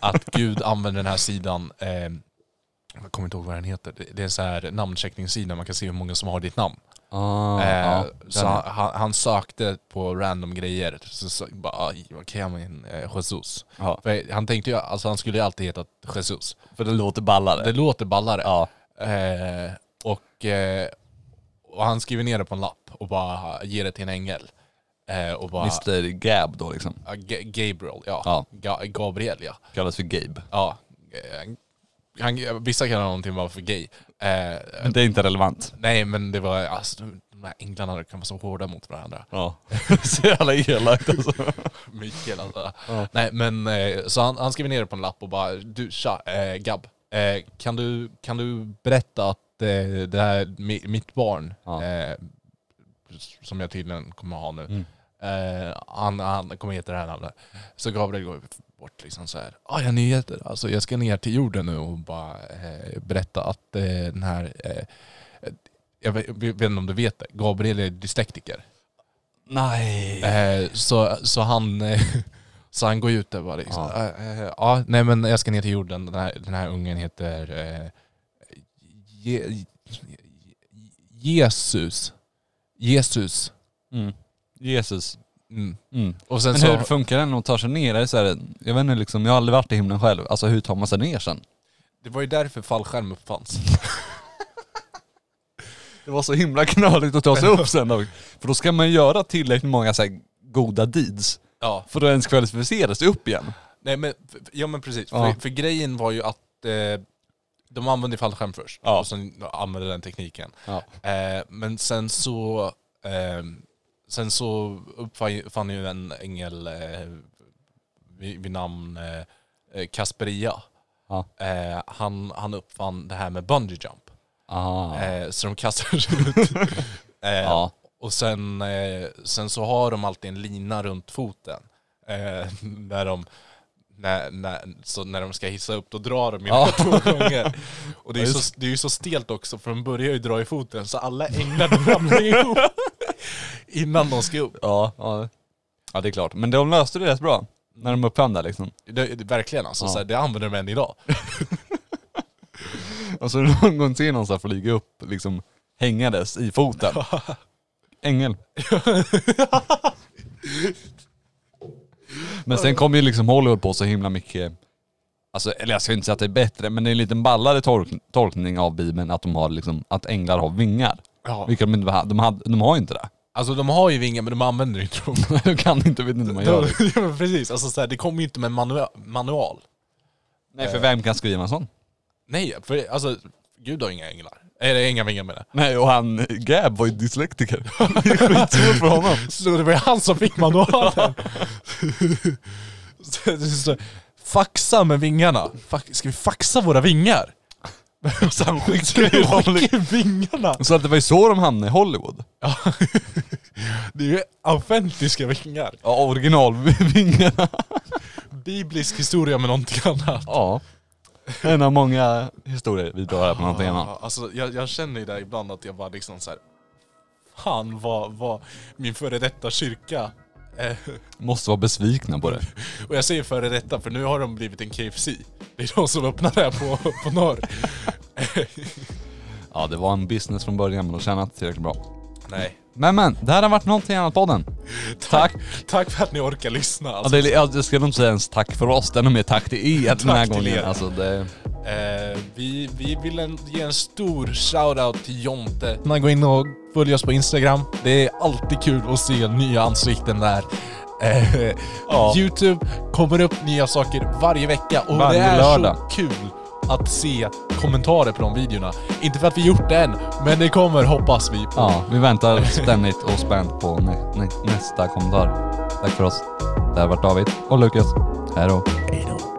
att Gud använder den här sidan, eh, jag kommer inte ihåg vad den heter, det, det är en så här namncheckningssida, man kan se hur många som har ditt namn. Ah, Eh, ja, så han, han, han sökte på random grejer, så, så bara, "Aj, vad kan en eh, Jesus? ja. För han tänkte ju, alltså han skulle ju alltid heta Jesus. För det låter ballare. Det låter ballare. Ja. Eh, och, eh, och han skriver ner det på en lapp och bara ger det till en ängel. Eh, och bara, Mr Gab då liksom. Gabriel, ja. Ja. Ga- Gabriel, ja. Kallas för Gabe. ja. Han, vissa kallar honom till bara för gay. Eh, Men det är inte relevant. nej men det var, alltså, de- här änglarna kan vara så hårda mot varandra. Ja. Så jävla elakt alltså. Mikael alltså. Ja. Nej men eh, så han, han skriver ner det på en lapp och bara du tja, eh, Gab, eh, kan, du, kan du berätta att eh, det här, mi, mitt barn, Ja. eh, som jag tydligen kommer ha nu, Mm. han, han kommer heta det här namnet. Så Gabriel går bort liksom så här. Ah, ja nyheter, alltså jag ska ner till jorden nu och bara eh, berätta att eh, den här, eh, jag vet, jag vet inte om du vet det, Gabriel är dyslektiker. Nej. Eh, så, så han så han går ut där bara liksom. Ja. Ja. Eh, eh, ja, nej men jag ska ner till jorden. Den här, den här ungen heter Je, Jesus. Jesus. Mm. Jesus. Mm. Mm. Och sen Men så, hur funkar den att ta sig ner? Är så här, jag vet inte liksom, jag har aldrig varit i himlen själv. Alltså hur tar man sig ner sen? det var ju därför fallskärm uppfanns. Det var så himla knöligt att ta sig upp sen då. För då ska man göra tillräckligt många så här goda deeds Ja. för att ens kvalificera sig upp igen. Nej men, ja men precis. Ja. För, för grejen var ju att eh, de använde fallskärm först. Ja. Och sen använde den tekniken. Ja. Eh, men sen så, eh, sen så uppfann ju en ängel eh, vid, vid namn eh, eh, Kasperia. Ja. Eh, han, han uppfann det här med bungee jump. Ah. Eh, så de kastar sig ut. eh, Ja. Och sen, eh, sen så har de alltid en lina runt foten. Eh, när, de, när, när, så när de ska hissa upp, då drar de ju Ja. två gånger. Och det är, ju så, det är ju så stelt också, för de börjar ju dra i foten, så alla änglar ramlar ihop innan de ska upp. Ja, ja. ja, det är klart. Men de löste det rätt bra. När de uppfann det liksom. Det, det, verkligen alltså, Ja. så här, det använder de än idag. Alltså någon gång ser någon så här flyga upp liksom hängandes i foten. Ängel. Men sen kom ju liksom Hollywood på så himla mycket, alltså, eller jag ska inte säga att det är bättre, men det är en liten ballare tolk, tolkning av Bibeln att de har liksom, att änglar har vingar. Ja. Vilket de inte har, de, hade, de har ju inte det. Alltså de har ju vingar men de använder inte dem. de kan inte, vet inte hur man gör ja, precis, alltså, så här, det kommer ju inte med manua- manual. Nej för vem kan skriva en sån? Nej, för alltså Gud har inga änglar. Eller inga vingar med det. Nej och han, Gab var ju dyslektiker. det är skitsvårt för honom. Så det var ju han som fick manualen. så, så, faxa med vingarna. Fuck, ska vi faxa våra vingar? Så han Ska vi skickade skicka vingarna? Så att det var ju så de hamnade i Hollywood. Ja. Det är ju autentiska vingar. Ja, originalvingarna. Biblisk historia med någonting annat. Ja. En av många historier vi drar här på något tema. Ja, Alltså, jag, jag känner ju där ibland att jag bara liksom så här. Fan vad, vad min före detta kyrka Måste vara besvikna på det. Och jag säger före detta för nu har de blivit en KFC. Det är de som öppnar det här på, på norr. Ja, det var en business från början men de tjänade inte tillräckligt bra. Nej. Men men, det här har varit någonting annat podden. Tack. Tack för att ni orkar lyssna. Ja, Alltså, det, är- jag ska nog inte säga ens tack för oss, det är nog mer tack till er den här till gången. Alltså det... Eh, vi, vi vill en, ge en stor shoutout till Jonte. Man går in och följer oss på Instagram. Det är alltid kul att se nya ansikten där. Eh, Ja. Youtube kommer upp nya saker varje vecka och Varje det är lördag. så kul att se kommentarer på de videorna. Inte för att vi gjort det än, men det kommer hoppas vi på. Ja, vi väntar ständigt och spänt på nä, nä, nästa kommentar. Tack för oss. Det här har varit David och Lukas. Hej då. Hej då.